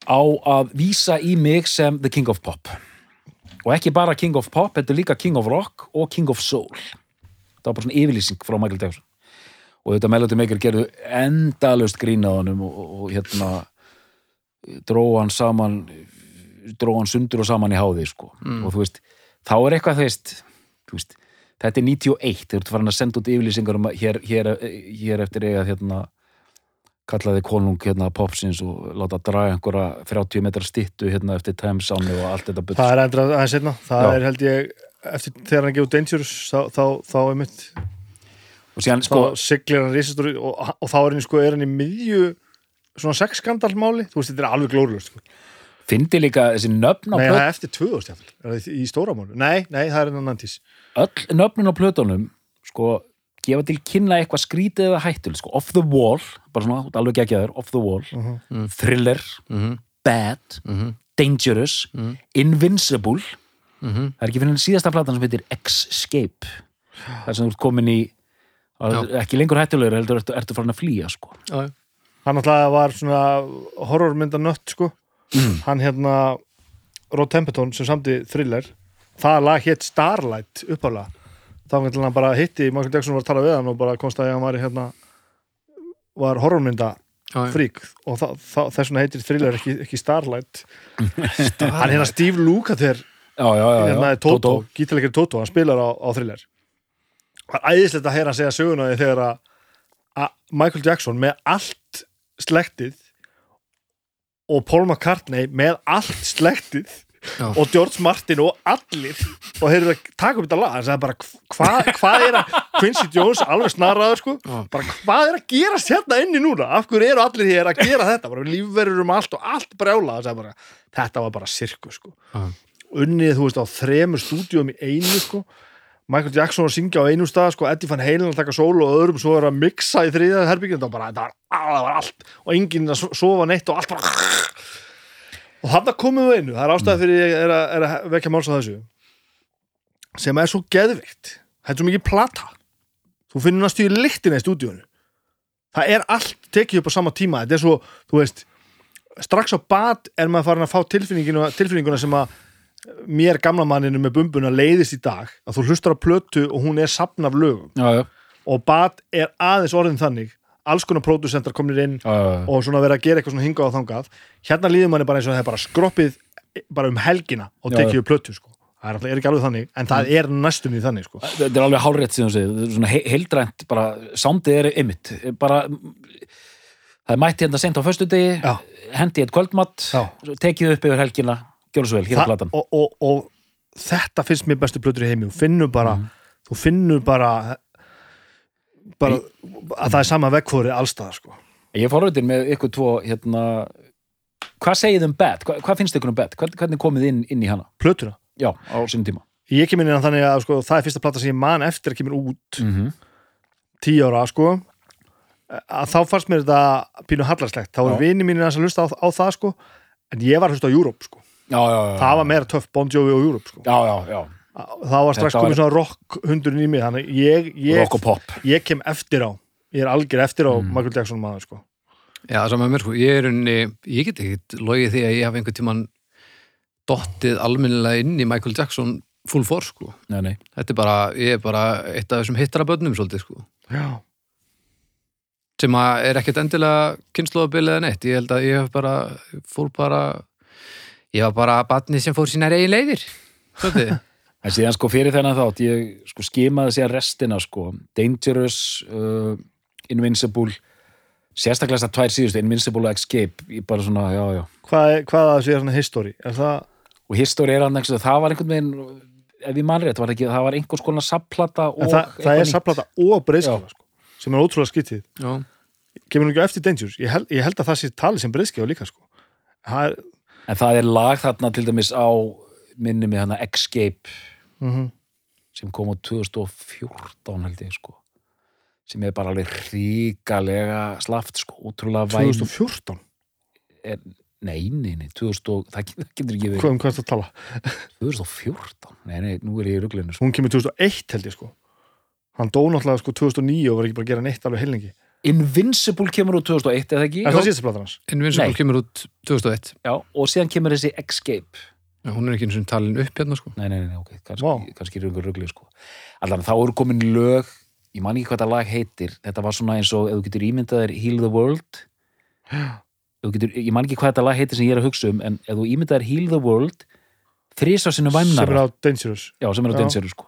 á að vísa í mig sem the king of pop. Og ekki bara king of pop, þetta er líka king of rock og king of soul. Það var bara svona yfirlýsing frá Michael Jackson. Og þetta Melody Maker gerðu endalaust grín á honum og, og, og hérna dróð hann saman dróð hann sundur og saman í háði sko. og þú veist, þá er eitthvað þú veist, þú veist þetta er 91, þegar þú ert farin að senda út yfirlýsingar um að hér, hér, hér eftir eiga hérna kallaði konung hérna popsins og láta draga einhverja 30 metra stittu hérna eftir Thames-áni og allt þetta það er endur aðeins einna það Já. er held ég, eftir þegar hann gefur Dangerous þá, þá, þá er mitt og síðan þá sko, siglir hann risastóri og, og þá er hann, sko, er hann í miðju svona sexskandalmáli, þú veist, þetta er alveg glórlust sko. fyndi líka þessi nöfn á nei, það er eftir 2000 jafnvel. Er það í stóramáli, nei, nei, það er enn öll nöfnin á plötunum sko, gefa til kynna eitthvað skrítið eða hættul, sko, off the wall bara svona, alveg geggjaður, off the wall Mhm. thriller, Mhm. bad Mhm. dangerous, Mhm. invincible Mhm. það er ekki fyrir síðasta platan sem heitir Escape þar sem þú ert komin í ekki lengur hættulegur heldur ertu, ertu farin að flýja sko. Hann alltaf var svona horrormynda nött sko hann hérna Rod Tempeton sem samti thriller það lag hétt Starlight uppálega þá hann hann bara hitti Michael Jackson var að tala við hann og bara komst að hann var hérna var já. frík og þess vegna heitir thriller ekki, ekki Starlight. Hann hérna Steve Lukather hérna er Toto, gítalegir Toto hann spilar á, á thriller. Það er æðislegt að heyra hann segja söguna því þegar að Michael Jackson með allt slektið og Paul McCartney með allt slektið Já. og George Martin og allir. Og þeir eru að taka upp þetta lag. Það er bara hvað hva er að Quincy Jones alveg snarraður sko? Já. bara hvað er að gerast hérna inni núna? Af hverju eru allir hér að gera þetta? Bara lífverður um allt og allt brjála bara, þetta var bara sirku sko. Já. unnið þú veist á þremur stúdíum í einu sko. Michael Jackson að syngja á einu stað sko, Eddie Van Halen að taka solo og öðrum svo er að mixa í þriða þetta þetta var, það var allt. Og enginn að so- sofa neitt og allt bara og þarna komum við einu. Það er ástæða fyrir ég er er að vekja máls á þessu. Sem er svo geðvikt þetta er svo mikið plata. Þú finnur næstu í lyktina í stúdíunu það er allt tekið upp á sama tíma. Þetta er svo, þú veist strax á bad er maður farin að fá tilfinninguna, tilfinninguna sem að mér gamla manninu með bumbuna leiðist í dag. Að þú hlustar á plötu og hún er sapn af lögum. Já, já, og bad er aðeins orðin þannig alls konar pródusentar komnir inn já. og svona verið að gera eitthvað svona hingað og þangað hérna líður manni bara eins og það er bara skroppið bara um helgina og upp plötu sko. það er, alltaf, er ekki alveg þannig en það er næstum í þannig sko. þetta er alveg hálrétt síðan segið, svona he- heildrænt bara, sándið er ymmit bara það er mætt hérna sent á föstudegi Já. hendi eitt kvöldmatt tekið upp yfir helgina, gjör svo vel, hér er platan og, og, og þetta finnst mér bestu plötur í heimi þú finnur bara, Mhm. þú finnur bara bara að það er sama vekkfóri allstaðar sko. Ég er forröndin með ykkur tvo hérna, hvað segið um bad? Hva, hvað finnst ykkur um? Hvern, hvernig komið inn, inn í hana? plötuna Já, á sínum tíma ég kemur inn að þannig að sko, það er fyrsta plata sem ég man eftir að kemur út mm -hmm. tíu ára sko að þá fannst mér þetta pínu hallarslegt þá Já. voru vini mínir að hlusta á, á það sko en ég var að hlusta á Europe sko Já, já, já það var meira töff Bon Jovi og Europe sko Já, já, já, það var strax Þetta var- komið svona rock hundurinn í mig þannig ég, ég, rock og pop ég kem eftir á ég er algjör eftir á Mm. Michael Jackson maður sko Já, saman með mér, sko. Ég er unni, ég get ekkit logið því að ég hafi einhvern tímann dottið almennilega inn í Michael Jackson full force, sko. Nei, nei, Þetta er bara, ég er bara eitt af þessum hittara börnum, svolítið, sko. já, Sem að er ekkert endilega kynnslóðabilið eða neitt. Ég held að ég hef bara, fór bara, ég var bara batni sem fór sínar eigin leiðir. Svolítið. En síðan sko fyrir þennan þátt, ég sko skimaði sér restina sko, Dangerous, uh, Invincible, sérstaklega þess að tvær síðustu, Invincible og Escape, ég bara svona, já, já. hvað, er- hvað að þessu er svona history? Er það, Og history er hann ekki, það var einhvern veginn, ef ég mann rétt, var ekki, það var einhvers konar sapplata og það, það er sapplata og breyðskifa sko, sem er ótrúlega skyttið Já. kemur nú ekki eftir Dangerous? Ég held, ég held að það sé talið sem breyðskifa líka sko. Það er En það er lag þarna til dæmis á minni með hana Escape mm sem kom á 2014 held ég sko. Sem er bara alveg ríkalega slaft sko, ótrúlega væn. 2014, er, nei, nei, nei, 2000 og- það ge- það getur ekki verið. Hvað um hvað er það að tala? 2014, nei, nei, nú er ég í ruglinu sko. hún kemur 2001 held ég sko. Hann dó náttúrulega sko 2009 og var ekki bara að gera neitt alveg heilengi Invincible kemur úr 2001 eða ekki? Er það síðasta platan hans? Invincible Nei. kemur út 2001 Já, og síðan kemur þessi Escape Já, hún er ekki eins og talin upp hérna sko. Nei, nei, nei, ok, kannski, Vá. kannski er einhver rugli sko. Allan, þá eru komin lög ég man ekki hvað þetta lag heitir þetta var svona eins og, ef þú getur ímyndað þér Heal the World. Getur, ég man ekki hvað þetta lag heitir sem ég er að hugsa um en ef þú ímyndað þér Heal the World þrísar sinni Sem er á Dangerous. Já, sem er á Já. Danceru sko.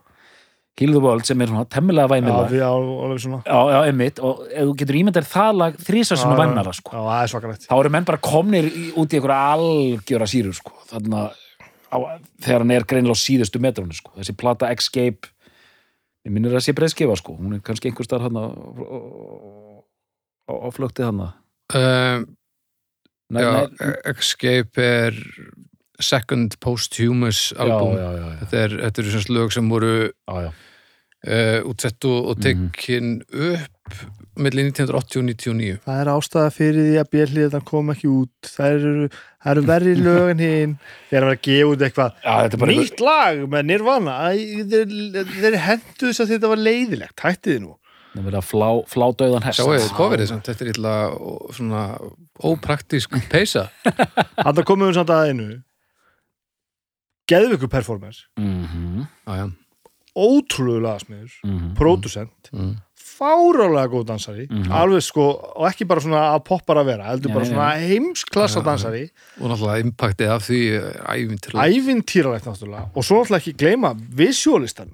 Heal the World sem er svona temmilega svona. Já, já, einmitt, og ef þú getur ímyndað þér það lag þrísar sinni Já, væmnara sko. Já, það er svakalegt. Þá eru menn bara komnir í, út í einhverja algjöra síru sko. þannig að þegar hann er greinilega á síðustu metrunni sko. þessi plata Escape ég minnir að sé breyðskifa sko. hún er kannski einhver starf hann á, á, á flöktið hann um, Já, nei, Escape er second posthumous album já, já, Þetta er, þetta eru sem lög sem voru uh, útsett og, Mhm. tekin upp millir 1980 og 99 Það er ástæða fyrir því að björlið þetta kom ekki út. Það eru, það eru verri lög en hinn Þeir eru að að gefa út eitthvað Já, þetta er bara Nýtt lag með Nirvana. Æ, Þeir, þeir hendu þess að þetta var leiðilegt. Hættið þið nú. Það er verið að flá, flá döðan hest Sjáu coverið samt, þetta er illa svona ópraktísk peysa. Þetta komum við samt að einu. Geðviku performance. Mhm, Já, já. Ótrúlegu lagasmiður. Mhm. Producent mm. Fárálega góð dansari. Mhm. Alveg sko Og ekki bara svona að poppar að vera Heldur bara svona heimsklassa já. dansari. Og náttúrulega impactið af því æfintilega ævintýralegt. Náttúrulega. Og svo náttúrulega ekki gleyma visualistan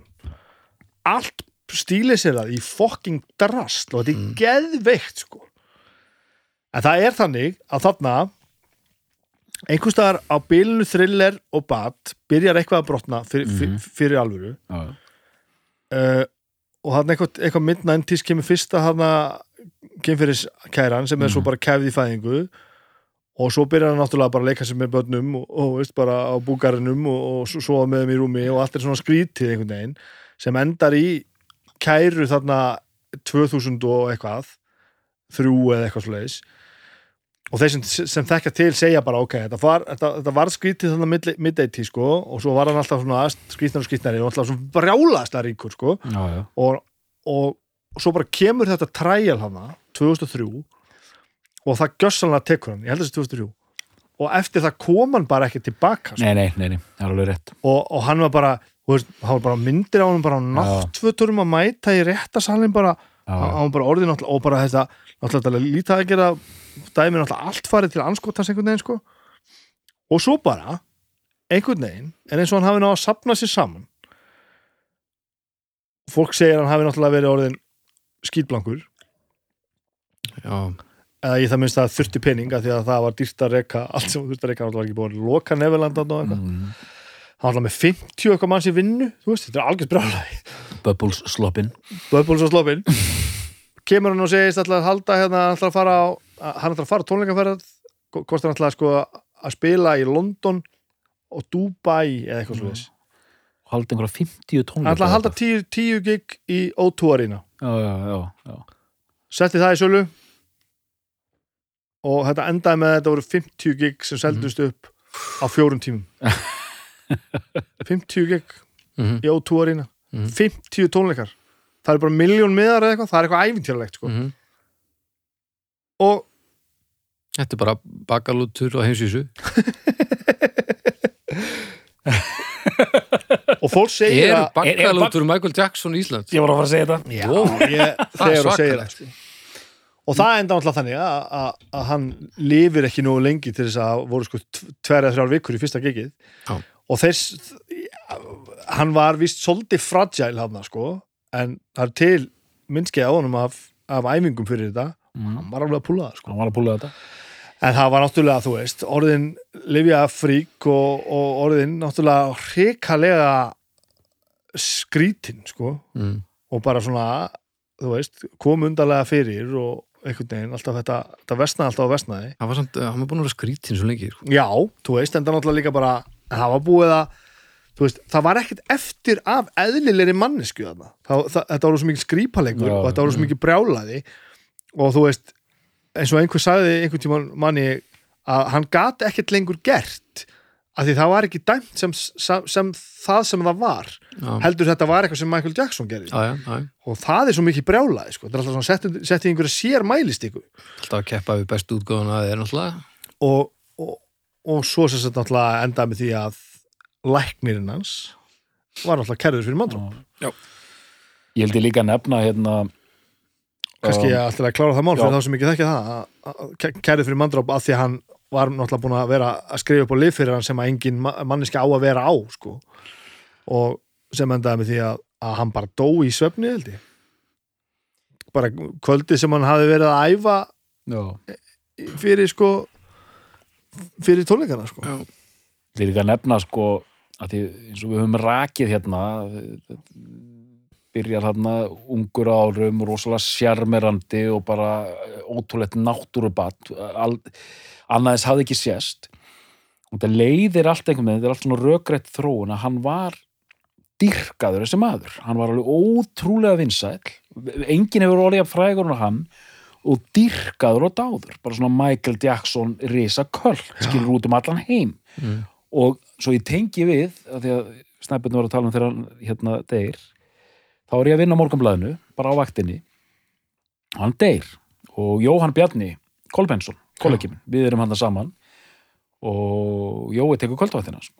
allt stílið sér það í fucking drast og þetta er geðveikt sko. En það er þannig að þarna einhvers staðar á bilinu thriller og bat byrjar eitthvað að brotna fyrir, Mhm. fyrir, fyrir alvöru. Já, já. uh, og hann eitthvað, eitthvað midnæntis kemur fyrsta hann kemfyrir kæran sem er svo Mhm. bara kæfið í fæðingu og svo byrjar hann náttúrulega bara að leika sér með börnum og, og veist bara á búgarinum og, og svo sofa með þeim í rúmi og allt er svona skrítið einhvern veginn sem endar í kæru þarna 2000 og eitthvað þrjú eða eitthvað svoleiðis og þeir sem, sem þekka til segja bara ok, þetta var, þetta, þetta var skrítið þannig mid-80 sko og svo var hann alltaf svona skrítnar og skrítnari og alltaf svona brjálaðast að ríkur sko. Já, já. og, og svo bara kemur þetta træjal hana 2003 og það gjössanlega tekur hann, ég held að þessi 2003 og eftir það kom hann bara ekki tilbaka sko. Nei, nei, nei, nei, það er alveg rétt. Og, og hann var bara þú veist, hann var bara myndir á hann bara á náttföturum að mæta í réttasalinn bara, Já, hann var bara náttúrulega og bara þetta, náttúrulega lítið að gera dæmi náttúrulega allt farið til anskotans einhvern veginn sko. Og svo bara, einhvern veginn er eins og hann hafi náða að sapna sér saman. Fólk segir að hann hafi náttúrulega verið orðin skýtblankur Já, eða ég það minnst að þurfti peninga því að það var dýrt að reka allt sem þurfti að reka náttúrulega ekki búin að loka Neverland og eitthvað. Mm. hann var með 50 eitthvað manns í vinnu þú veist, þetta er algjörð brjálæði. Bubbles sloppin. Bubbles og sloppin kemur hann og segist alltaf að halda hérna alltaf að fara á, að- hann alltaf að fara á tónleikaferð kostar hann alltaf sko að spila í London og Dubai eða eitthvað svo þess haldi einhverja 50 tónleika hann alltaf að halda 10, 10 gig í O2 Arena. Já, já, já, já. setti það í sölu og þetta endaði með að þetta voru 50 gig sem seldust upp á fjórum tímum. 50 gig Mhm. í O2 Arena. Mhm. 50 tónleikar það er bara miljón miðar eða eitthvað, það er eitthvað æfintjörlegt sko. mhm. og Þetta er bara bakalútur og heimsísu og fólk segir Er að bakalútur Michael Jackson í Ísland? Ég var að fara að segja þetta Já, ég, Það er þegar þú segir það sko. og það enda náttúrulega þannig að, að, að hann lifir ekki nógu lengi til þess að voru sko tverja þrjár vikur í fyrsta gigið Já. og þess hann var vist svolítið fragile hann sko, en það er til minnskið á honum af, af æfingum fyrir þetta, mm. hann var alveg að púla það sko. Hann var að púla þetta en það var náttúrulega, þú veist, orðin Livia frík og, og orðin náttúrulega hrikalega skrítin sko Mm. og bara svona, þú veist kom undarlega fyrir og einhvern veginn alltaf þetta, þetta vestnaði alltaf á vestnaði Hann var, samt, hann var búin að vera skrítin svo lengi sko. já, þú veist, en það náttúrulega líka bara það var búið að veist, það var ekkert eftir af eðlilegri mannesku þarna, það, það, þetta voru svo mikið skrýpalegur Já, og þetta voru svo mikið brjálaði og þú veist eins og einhver sagði einhvern tímann manni að hann gat ekkert lengur gert af því það var ekki dæmt sem, sem, sem það sem það var. Já, heldur þetta var eitthvað sem Michael Jackson gerði. Já, já, já. og það er svo mikið brjálaði sko. það er alltaf svona sett, sett í einhverja sér mælistíku alltaf að keppa við bestu útgáðuna það er náttúrulega. Og, og, og svo sem þetta náttúrulega endaði með því að læknirinn hans var náttúrulega kærður fyrir mandró Ég held ég líka að nefna hérna kannski um, ég alltaf að klára það mál já. fyrir þá sem ekki þekkja það að- að- að kærður fyrir mandró að því að hann var náttúrulega búin að vera að skrifa upp á lif fyrir hann sem að engin ma- manneski á að vera á sko. og sem endaði með því að, að hann bara dó í svefni held ég bara kvöldi sem hann hafi verið að æfa Já, fyrir sko fyrir tónleikana sko. Já. Ég er líka að nefna sko að því eins og við höfum rakið hérna byrjar hérna ungur árum rosalega sjarmerandi og bara ótrúlegt náttúrubatt annaðis hafði ekki sést. Og þetta leiðir allt einhvern veginn, þetta er allt svona rökrætt þróun að hann var dyrkaður þessi maður, hann var alveg ótrúlega vinsæll. Enginn hefur orðið að frægur en hann og dyrkaður og dáður. Bara svona Michael Jackson risa köll, skilur út um allan heim. Mm. og svo ég tengi við að því að snæpjörn var að tala um þegar hann hérna deyr þá er ég að vinna morgunblæðinu bara á vaktinni. Og hann deyr og Jóhann Bjarni Kolbensson, kollegiminn, við erum hann saman og Jói tekur kvöldvaktina sko.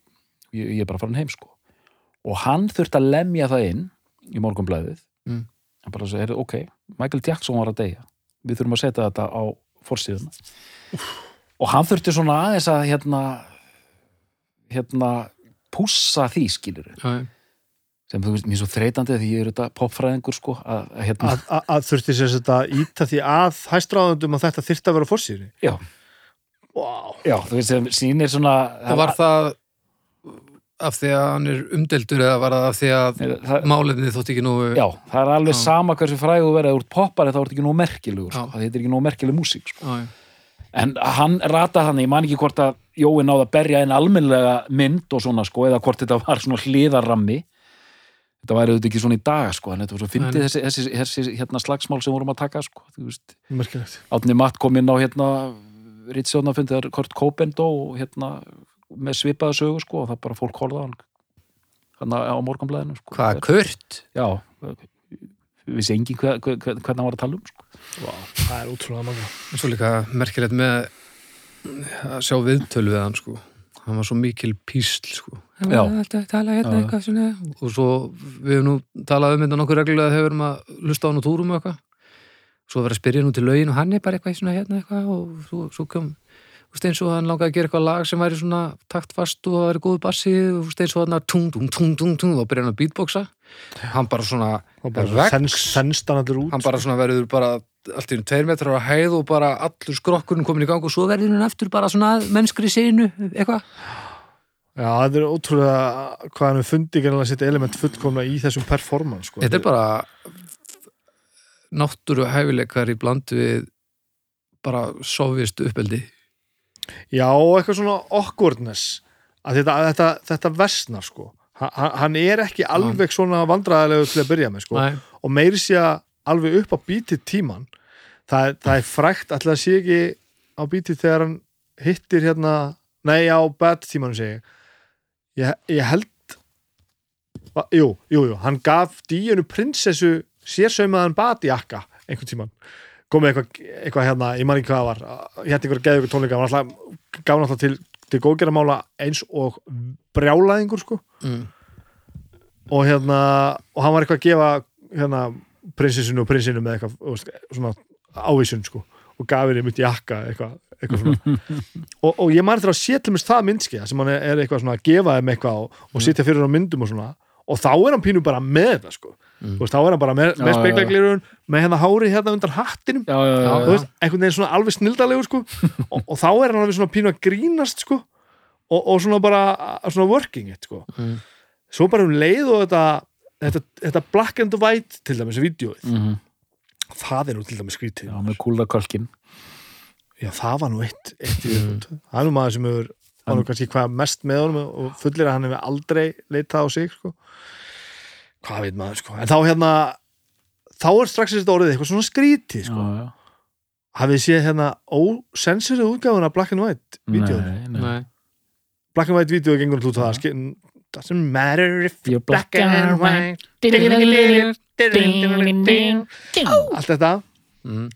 ég, ég er bara farin heim sko. Og hann þurfti að lemja það inn í morgunblæðið Mm. hann bara sagði, ok, Michael Jackson var að deyja. Við þurfum að setja þetta á forsíðuna. Og hann þurfti svona aðeins að hérna hérna pússa því skilur Já, já. sem þú veist, mér er svo þreytandi því ég er þetta popfræðingur sko að, að hérna, að, að, að þurfti sér þetta íta því að hæstráðundum að þetta þyrfti að vera fórsýri já, wow. já, þú veist, sem sýnir svona og var það af því að hann er umdeldur eða var það af því að það, málinni þótt ekki nógu já, það er alveg Já. sama hversu fræðu verið, þú ert poppari þá ert ekki nóg merkilegur, sko. Það heitir ekki nóg merkileg músík sko. Já, já. En hann rataði hann, ég man ekki hvort að Jói náði að berja einn almennlega mynd og svona sko, eða hvort þetta var svona hliðarrammi þetta væri auðvitað ekki svona í dag sko, en þetta var svo fyndið þessi, þessi, þessi hérna, slagsmál sem vorum að taka sko, Átni Matt kom inn á hérna Rittsjónafund þegar Kurt Cobain dó og hérna með svipaða sögu sko og það bara fólk á hann hann á morgunblæðinu sko. Hvað, Kurt? Já, vissi engin hver, hver, hver, hvernig hann var að tala um sko. það er útrúlega manga Svo líka merkilegt með að sjá viðtölu við hann sko. Hann var svo mikil písl sko. Já. hérna eitthvað og svo við hefum nú talað um þetta nokkuð reglulega þegar við erum að lusta á hann og túrum og eitthvað. Svo verið að spyrja nú til lögin og hann er bara eitthvað svona hérna eitthvað og svo, svo kom eins og hann langaði að gera eitthvað lag sem væri svona taktfast og það væri góð bassi eins og hann að tung, tung, tung, tung, tung og byrja hann að beatboxa. Hann bara svona þenst hann bara svona verður bara allt í einu tveir metrar á hæð og bara allur skrokkurinn komin í gang og svo verður hann aftur bara svona mennskri sinu eitthvað. Já, það er ótrúlega hvað hann fundið gerðan að setja element fullkomna í þessum performance sko. þetta er bara náttúru hæfileikar í bland við bara sovist uppeldi já, eitthvað svona awkwardness að þetta, þetta, þetta versnar sko. Ha- hann er ekki alveg svona vandræðilegu til að byrja með sko. Nei. og meiri sé að alveg upp á bítið tíman það, það er frækt alltaf að sé ekki á bítið þegar hann hittir hérna nei á bad tímanum segi ég. ég, ég held Va- jú, jú, jú, hann gaf díunu prinsessu sérsaumaðan batjakka einhvern tíman komið eitthvað, eitthvað hérna, ég man ekki hvað það var hérna einhver geði ykkur tónleika hann alltaf, gaf alltaf til, til góðgerðamála eins og brjálaðingur sko. Mm. og hérna og hann var eitthvað að gefa hérna prinsessinu og prinsinu með eitthvað svona ávísun sko og gaf henni mitt jakka eitthvað, eitthvað svona. Og, og ég maður þetta að til mér það myndskeiða sem hann er, eitthvað svona að gefa þeim eitthvað og, og sitja fyrir hann myndum og svona og þá er hann pínu bara með þetta sko Mm. þú veist, þá er hann bara með, með spekleglirun með hérna hári hérna undan hattinum Já, já, já, veist, einhvern veginn svona alveg snildalegur sko og, og þá er hann alveg svona pínu að grínast sko og, og svona bara svona working it sko Mm. svo bara um leið og þetta þetta, þetta black and white til dæmis vídeoið, Mhm. það er nú til dæmis skrítið Já, með kúla kölkin já það var nú eitt, eitt mm. það er nú maður sem hefur var nú kannski hvað mest með honum og fullir að hann hefur aldrei leitað á sig sko. Hvað veit maður sko en þá hérna þá er strax þetta orðið eitthvað svona skrítið sko. Já, já. hafið séð hérna ósensurið útgáfuna black and white vídeoinu Nei, nei. Nei. black and white vídeo gengur út á það doesn't matter if You're you're black and white allt þetta mm.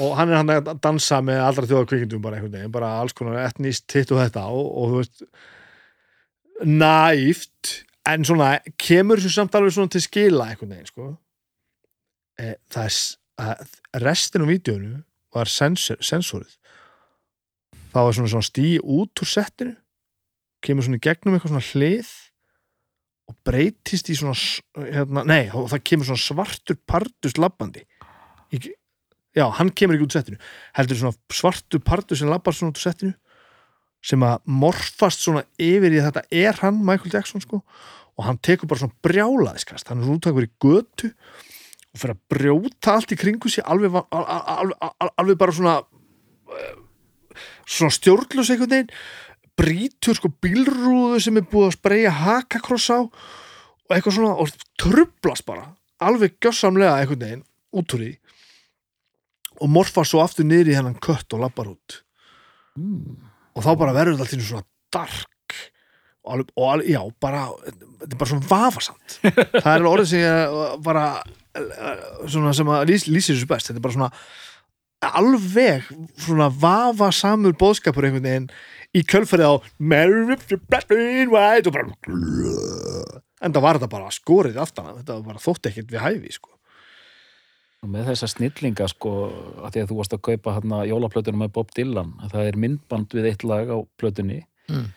og hann er hann að dansa með allra þjóða kvikindum bara einhvern veginn, bara alls konar etnist hitt og þetta og, og þú veist næft en svona kemur þessu samt alveg svona til skila einhvern veginn sko. E, það er að restin á vídeonu var sensor, sensorið. Það var svona, svona stí út úr settinu kemur svona í gegnum eitthvað svona hlið og breytist í svona hérna, nei, það kemur svona svartur pardus labbandi. Já, hann kemur ekki út úr settinu heldur svona svartur pardus sem labbar svona út úr settinu sem að morfast svona yfir í að þetta er hann, Michael Jackson sko. Og hann tekur bara svona brjálaðiskast hann er svona úttakur í götu og fyrir að brjóta allt í kringu sér alveg, va- al- al- al- al- alveg bara svona eh, svona stjórnlös einhvern veginn. Brýtur sko bílrúðu sem er búið að spreyja hakakross á og eitthvað svona og trublast bara alveg gjössamlega einhvern veginn út úr því. Og morfa svo aftur niður í hennan kött og lappar út og þá bara verður þetta allt í einu svona dark og, alveg, og alveg, já, bara þetta er bara svona vafasamt. Það er orðið sem ég uh, bara uh, svona sem að lýs, lýsir þessu best. Þetta er bara svona alveg svona vafasamur bóðskapur einhvern veginn í kjölfærið á Mary Rip your black and white og bara en það var þetta bara skorið aftan þetta var bara þótt ekkert við hæfi sko. Og með þessa snillinga sko að því að þú varst að kaupa hérna jólaplötunum með Bob Dylan að það er myndband við eitt lag á plötunni. Mm.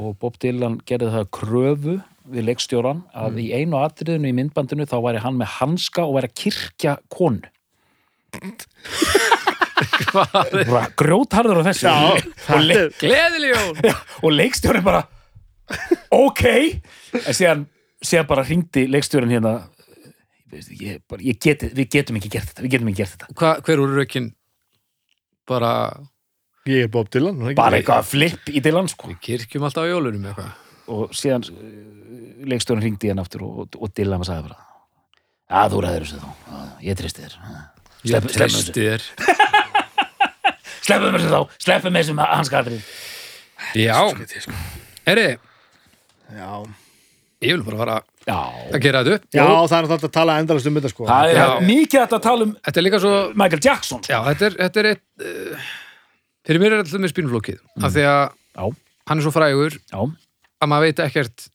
og Bob Dylan gerði það kröfu við leikstjóran að í einu atriðinu í myndbandinu þá væri hann með hanska og væri að kirkja konu. Bara grjótharður á þessu. Og, le Gleðileg jól. Og leikstjórin bara ok. En síðan, síðan bara hringdi leikstjórin hérna ég, ég, bara, ég geti, við getum ekki gert þetta við getum ekki gert þetta. Hva, Hver voru rökin? Bara ég er Bob Dylan er bara eitthvað flip í Dylan sko. við kirkjum alltaf á jólunum eitthvað og síðan uh, leikstjórinn hringdi hann aftur og, og Dylan var sagði bara að þú ræður þessu þá, ég tristi þér. Ég treysti þér. Sleppum þessu þá, sleppum þessu með hans skatrið Já, sko. Já. ég vil bara fara að gera þetta upp já, það er alltaf að tala endalast um þetta sko. það er Já. mikið að tala um Þetta er líka svo Michael Jackson sko. Já, þetta er, þetta er eitt uh, fyrir mér er alltaf með spínflókið af því að Já. hann er svo frægur já, að maður veit ekkert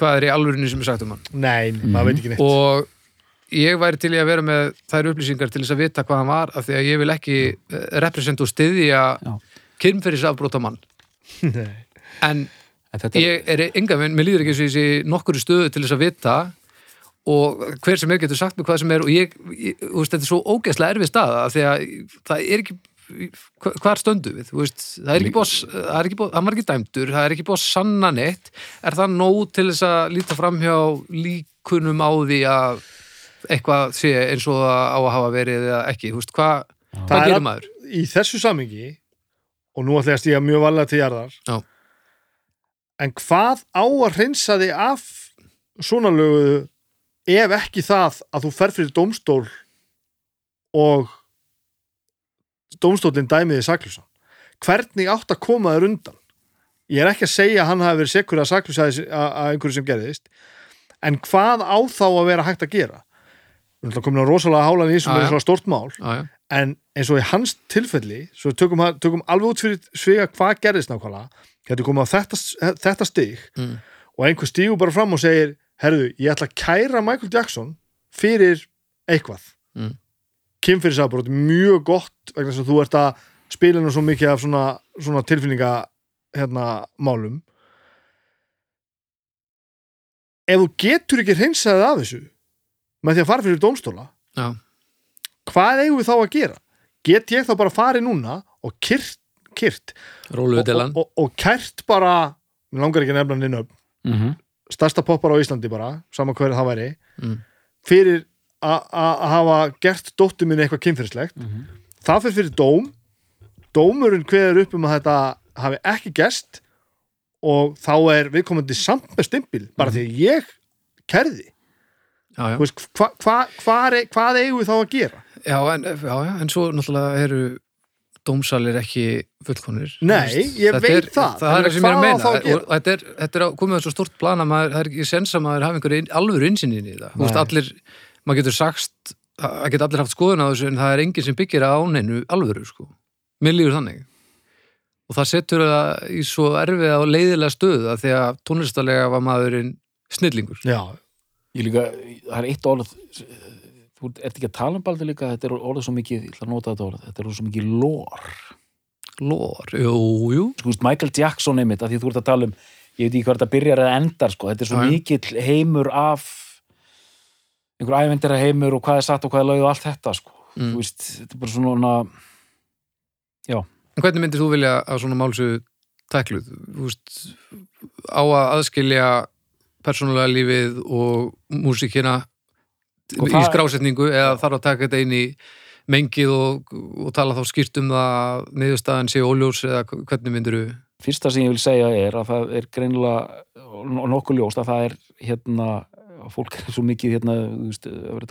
hvað er í alvörinni sem er sagt um hann nei, maður veit ekki neitt og ég væri til í að vera með þær upplýsingar til þess að vita hvað hann var af því að ég vil ekki uh, representa og styðja Já. kynferðisafbróta mann Nei. en ég er enga mér líður ekki eins og ég sé nokkur stöðu til þess að vita og hver sem er getur sagt mér hvað sem er og ég, ég þú veist, þetta er svo ógeðslega erfið staða af því að það er ekki hva- hvar stöndu við, þú veist, það er ekki að- það er ekki búið, hann var ekki dæmdur, það er ekki búið að sanna neitt, er það nóg til þess að líta fram hjá líkunum á því að eitthvað sé eins og á að hafa verið eða ekki, þú veist, hvað Það hvað er að- maður? í þessu samingi og nú ætla ég að stíga mjög valega til jarðar Já. En hvað á að hreinsa þig af svona lögu ef ekki það að þú fer fyrir dómstól og dómstólinn dæmiði saklusan hvernig átt að koma þér undan? Ég er ekki að segja að hann hafi verið sekkur að saklusa að einhverju sem gerðist en hvað á þá að vera hægt að gera? Við erum komin á rosalega hálan í með já. svona stort mál. Já, já, en eins og í hans tilfelli svo tökum, tökum alveg út fyrir svega hvað gerðist nákvæmlega getur komið á þetta, þetta stig Mm. og einhver stígur bara fram og segir herðu, ég ætla að kæra Michael Jackson fyrir eitthvað Mm. kynfyrirsafbrót mjög gott vegna þess að þú ert að spila nú svo mikið af svona, svona tilfinninga hérna málum ef þú getur ekki hreinsaðið af þessu með því að fara fyrir dómstóla já, hvað eigum við þá að gera? Get ég þá bara farið núna og kyrt, rólu og, og, og, kært bara, mér langar ekki hann inn upp, mm -hmm. stærsta poppar á Íslandi bara, sama hverju það væri, Mm. fyrir að hafa gert dóttur minni eitthvað kynfyrirslegt. Mhm. Það fyrir fyrir dóm, dómurinn kveður upp um að þetta hafi ekki gest og þá er viðkomandi samt með stimpil, bara því að ég kærði. já, já. Veist, hva, hva, hva, hvað eigum við þá að gera? Já, en, já, en svo náttúrulega eru dómsalir ekki fullkonir Nei, ég þetta veit er, það. það er En það sem ég er að á meina. að og þetta er, þetta er á- komið að svo stort plan að maður, það er ekki sens að maður hafi einhverju alvöru innsynni í það. Þú veist, allir, maður getur sagt það geta allir haft skoðun á þessu en það er enginn sem byggir á neinu alvöru sko. mér líður þannig. Og það setur það í svo erfið og leiðilega stöðu að því að tónlistalega var maðurinn snillingur. Já, Ég líka, það er eitt orð þú ert ekki að tala um baldur líka þetta er orðið svo mikið, ég ætla að nota þetta orð þetta er orðið svo mikið lór lór, jú, jú sko, Michael Jackson einmitt, af því þú ert að tala um ég veit ekki hvað þetta byrjar eða endar sko. þetta er svo Já, já. mikill heimur af einhver ævendira heimur og hvað er satt og hvað er lögð og allt þetta sko. Mm. þú veist, þetta er bara svona En hvernig myndir þú vilja að svona málsu tækluð? Þú veist, á að aðskilja persónulega lífið og músíkina Og í það- skrásetningu eða þarf að taka þetta inn í mengið og, og tala þá skýrt um það að niðurstaðan sé óljós eða hvernig myndir þú? fyrsta sem ég vil segja er að það er greinilega nokkuð ljóst að það er hérna, fólk er svo mikið hérna,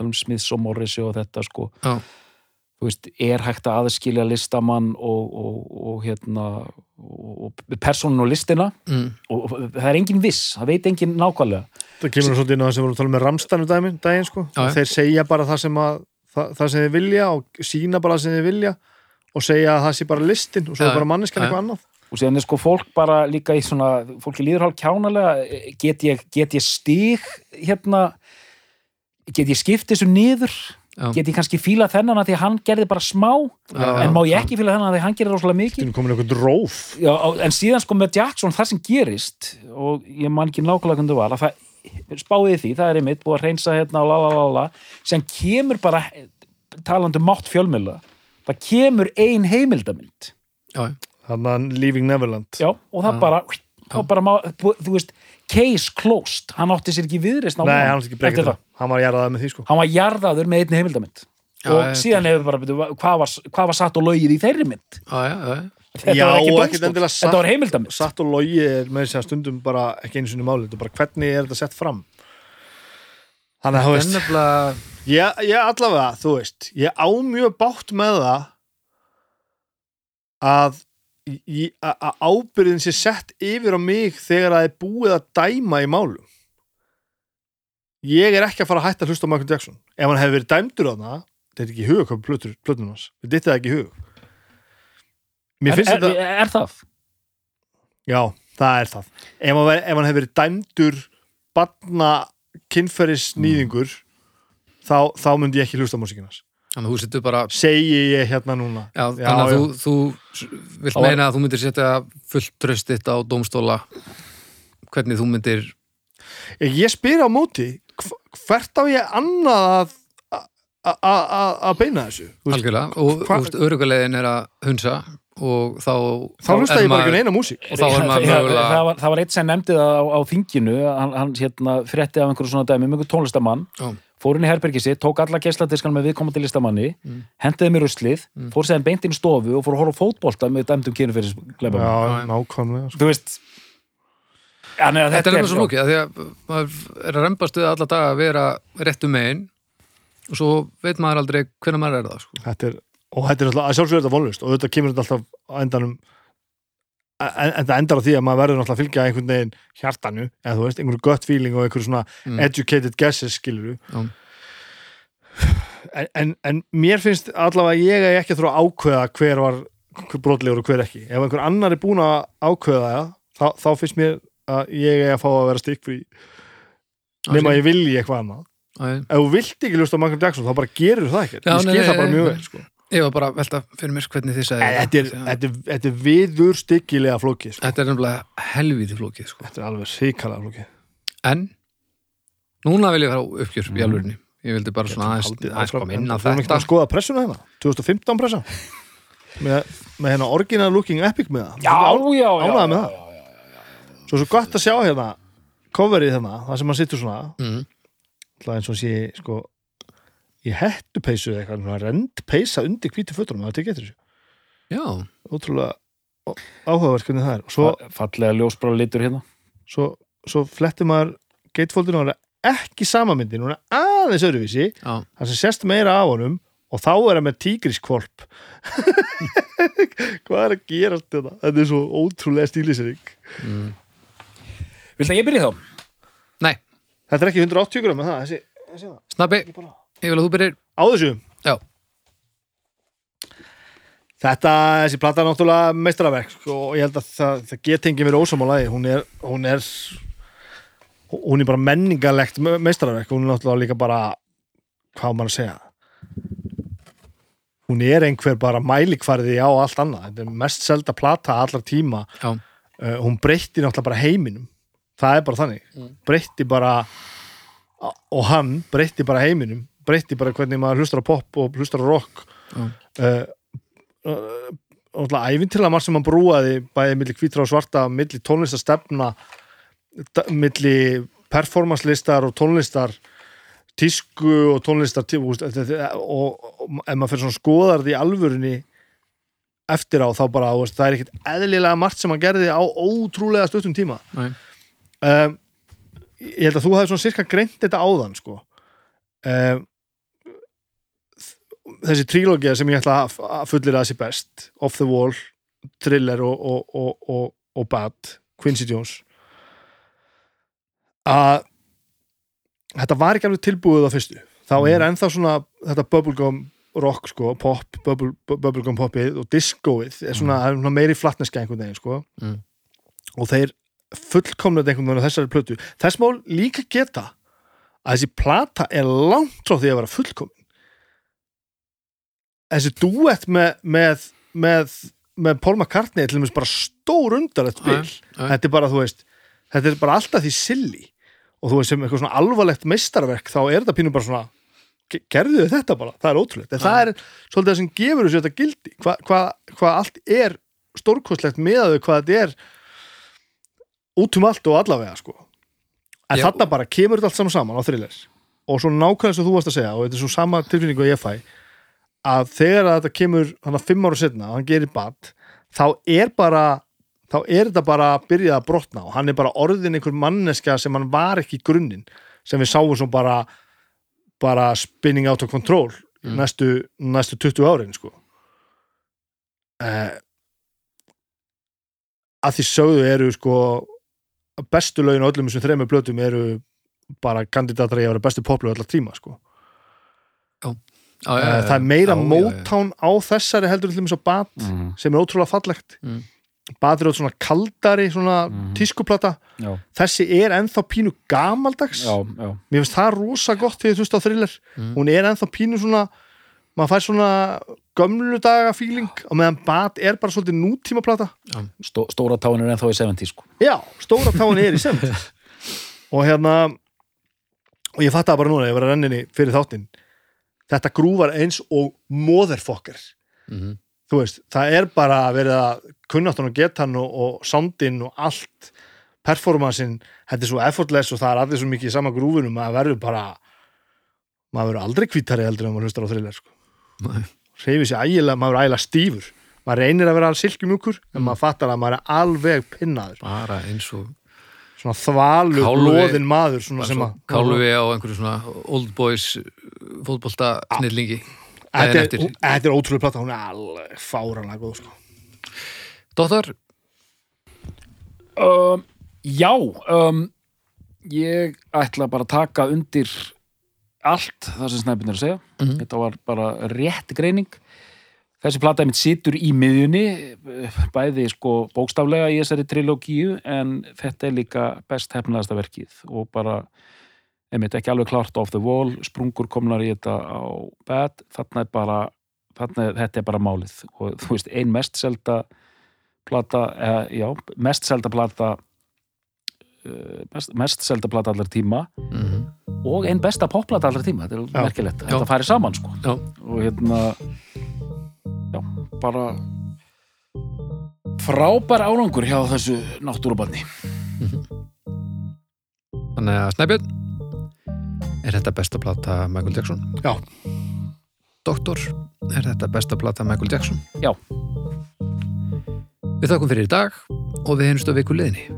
um Smiths og Morrissey og þetta sko Já. þú veist, er hægt að aðskilja listamann og, og, og hérna og, og personun og listina Mm. og, það er engin viss, það veit engin nákvæmlega það kemur svolítið inn á það sem við vorum að tala um með Ramstanu daginn, daginn sko. Já, þeir segja bara það sem, að, það, það sem þið vilja og sína bara það sem þið vilja og segja að það sé bara listin og svo Já, bara manneskan já. eitthvað annað. Og síðan er sko fólk bara líka í svona fólki líður hálf kjánalega. Get ég, get ég stíg hérna? Get ég skipt þessu niður? Já. get ég kannski fíla þennan að því að hann gerði bara smá? Já, en má ég ekki fíla þennan að því að hann gerði rosalega mikið? Já, en síðan sko með Jackson það sem gerist og ég man ekki nákvæmlega hvernig það var að það spáði því, það er einmitt búið að reynsa hérna og la la la la sem kemur bara talandi um mátt fjölmjöla það kemur ein heimildamind. Já, Þannig að Leaving Neverland. Já, og það Já. bara, þá bara má, þú veist, case closed hann átti sér ekki viðreist Nei, hann ekki Hann var jarðað með því sko. Hann var jarðaður með einni heimildamind. Og já, síðan hefur bara, hvað var, hvað var satt og logið í þeirri mynd? Já, já, já. Þetta Já, var ekki ekkert endilega satt- þetta var heimildamind Satt og logi er með þess að stundum bara ekki einu sinni máli, þetta er bara hvernig er þetta sett fram? Þannig að þú er veist nefnilega ég, ég allavega, þú veist ég á mjög bátt með það að í- að að ábyrðin sé sett yfir á mig þegar það er búið að dæma í málum. Ég er ekki að fara að hætta að hlusta á Michael Jackson. Ef hann hefur verið dæmdur á það þetta er ekki í hug að koma plötunum hans. Við dyttið það ekki í hug er, er, þetta er það? Já, það er það. Ef ef hann hefur verið dæmdur barna kynferðisnýðingur þá, þá myndi ég ekki hlusta á músikinans. Þannig að þú setur bara Segi ég hérna núna. Já, Já, þannig að já. þú, þú vilt Það meina að þú myndir setja fullt tröst þitt á dómstóla hvernig þú myndir Ég, ég spyr á móti, hv- hvert á ég annað að beina þessu? Algjörlega og hva- örugalegin er að hunsa og þá Þá hlusta ég bara ekki á eina músík. og þá er maður mögulega það, var, það var eitt sem nefndi það á, á þinginu hann, hann hérna, frétti af einhverju svona dæmi um einhver tónlistamann Já. fór inn í herbergi sitt, tók alla geisladiskan með viðkomandi listamanni, Mm. hendiði mér uslið Mm. fór séðan beint inn í stofu og fór að horfa á fótbolta með dæmdum kynum fyrir Já, nákvæmlega. Sko. þú veist ja, neða, Þetta er nefnilega svo lókið því að maður er að rembast við alla daga að vera réttu megin og svo veit maður aldrei hvernig maður er það sko. Þetta er, og þetta er alltaf, að sjálfsögur þetta vonlust og þetta kemur alltaf á endanum en, það endar á því að maður verður náttúrulega að fylgja einhvern veginn hjartanu eða þú veist, einhverju gut feeling og einhverju svona Mm. educated guesses skilur Já. en, en, en mér finnst allavega að ég er ekki að þurfa að ákveða hver var hver brotlegur og hver ekki. Ef einhver annar er búin að ákveða það þá, þá finnst mér að ég er að fá að vera stikkfrí. Nema ég vilji eitthvað annað. Æ, ef þú vilt ekki lusta á Michael Jackson þá bara gerur það ekki Já, ég skil það bara mjög vel sko. Ég var bara að velta fyrir mér hvernig þið segja þetta. er, þetta er, þetta er viður styggilega flókið sko. Þetta er nefnilega helviti flókið sko. þetta er alveg ríkalega flókið. En núna vil ég fara á uppgjör í alvörinni Ég vildi bara svona aðeins, koma inn á En Þú erum ekki þetta. að skoða pressuna hérna. 2015 pressa með, með hérna original looking epic með það. Já, já, já, með já, það svo er svo gott að sjá hérna coverið hérna, það sem hann sittur svona. Mm. alltaf eins og sé sko í hettu peysu eða eitthvað, svona rend peysa undir hvítu fötunum, það tekið eftir þessu. Já, ótrúlega áhugaverk hvernig það er. Og svo, Fa- fallega ljósbrá litur hérna. svo, svo fletti maður gatefoldinu og hann er ekki sama myndin, hún er aðeins öðruvísi. Já, það sem sést meira af honum og þá er hann með tígriskvolp hvað er að gera þetta? Þetta er svo ótrúlega stílisering Viltu að ég byrja þá? Nei, Þetta er ekki 180 gram, er það, þessi, þessi það. snabbi, ég vil að þú byrjir. Á þessu? Já, Þetta, þessi plata er náttúrulega meistaraverk sko, og ég held að það, það get engin verið ósamálaði hún er, hún er hún er bara menningarlegt me- meistaraverk, hún er náttúrulega líka bara hvað maður að segja? Hún er einhver bara mælikvarði á allt annað. Þetta er mest selda plata allar tíma. Uh, hún breytti náttúrulega bara heiminum. Það er bara þannig. Breytti bara og hann breytti bara heiminum breytti bara hvernig maður hlustar á pop og hlustar á rock. Og æfintilega margt sem hann brúaði bæði milli hvítra og svarta milli tónlistastefna da- milli performanslistar og tónlistar tísku og tónlistar og, ef maður fyrir svona skoðar því alvörunni eftir á þá bara, veist, það er ekkert eðlilega margt sem hann gerði á ótrúlega stuttum tíma. Um, ég held að þú hefði svona cirka greint þetta áðan sko. Um, þessi trílógia sem ég ætla að að fullera þessi best Off the Wall, Thriller og, og, og, og, og Bad Quincy Jones. Að þetta var ekki alveg tilbúið á fyrstu. Þá er ennþá svona þetta bubblegum rock sko, pop, bubble, bubblegum popið og discoið er svona, mm. svona meiri flatneska einhvern veginn sko. Mm. og þeir fullkomnað einhvern veginn á þessari plötu. Þess má líka geta að þessi plata er langt frá því að vera fullkomin þessi duett með, með, með, með Paul McCartney er til dæmis bara stór undar þetta já. þetta er bara þú veist þetta er bara alltaf því silly. Og þú veist sem eitthvað svona alvarlegt meistarverk þá er þetta pínum bara svona ge- gerðu þið þetta bara, það er ótrúlegt. En það er svolítið það sem gefur þessu þetta gildi. Hvað hva, hva allt er stórkostlegt með þau, hvað þetta er út um allt og allavega sko. en þarna bara kemur þetta allt saman saman á thriller og svo nákvæmlega sem þú varst að segja og þetta er svo sama tilfinningu að ég fæ að þegar að þetta kemur hann að fimm ára setna og hann gerir bad þá er bara þá er þetta bara að byrja að brotna og hann er bara orðin einhver manneska sem hann var ekki í grunninn sem við sáum svo bara bara spinning out of control Mm. næstu, næstu 20 árin sko. Eh, að því sögðu eru sko bestu lögin á öllum þessum þremur blötum eru bara kandidatar í að vera bestu poplu allar tíma sko. Já, já, Eh, já, það er meira já, já, já. mótán á þessari heldur til þess að bat Mhm. sem er ótrúlega fallegt Mm. bat er ótrúlega svona kaldari svona Mhm. tískuplata Já, þessi er ennþá pínu gamaldags já, já. mér finnst það rosa gott þegar þú veist á thriller Mm. hún er ennþá pínu svona maður fær svona gömlu daga feeling og meðan bat er bara svolítið nútíma plata Stó, Stóra táin er ennþá í 70 sko. já, stóra táin er í sem og hérna og ég fatt það bara núna, ég var að renninni fyrir þáttinn þetta grúfar eins og motherfucker Mhm. þú veist, það er bara verið að kunnáttan og getan og, og soundin og allt performansin, þetta er svo effortless og það er allir svo mikið í sama grúfunum að verður bara maður verður aldrei kvítari heldur en maður hlustar á thriller sko. Nei. reyfi sér ægilega, maður er ægilega stífur maður reynir að vera silkjumjúkur en maður fattar að maður er alveg pinnaður bara eins og svona þvalu, Kálfi- loðin maður svona sem að kálfi á einhverju svona old boys fótbolta snillingi. Þetta er, er ótrúlega plata, hún er alveg fáranlega góð sko. Dóttar, um, Já um, Ég ætla bara að taka undir allt það sem snæpinn er að segja. Mhm. Þetta var bara rétt greining Þessi plata mitt situr í miðjunni bæði sko bókstaflega í þessari trilógíu en þetta er líka best hefnaðasta verkið og bara einmitt ekki alveg klart off the wall sprungur komnar í þetta á bad þarna er bara þarna, er- þetta er bara málið. Og þú veist ein mest selda plata, eða, já, mest selda plata uh, mest, mest selda plata allar tíma mm og ein besta popplata allar tíma, þetta er merkilegt Já. þetta færi saman sko. Já, og hérna já, bara frábær árangur hjá þessu náttúrubarni þannig að Snæbjörn er þetta besta plata Michael Jackson? Já. Doktor, er þetta besta plata Michael Jackson? Já. Við þakkum fyrir í dag og við heyrjumst á viku liðinni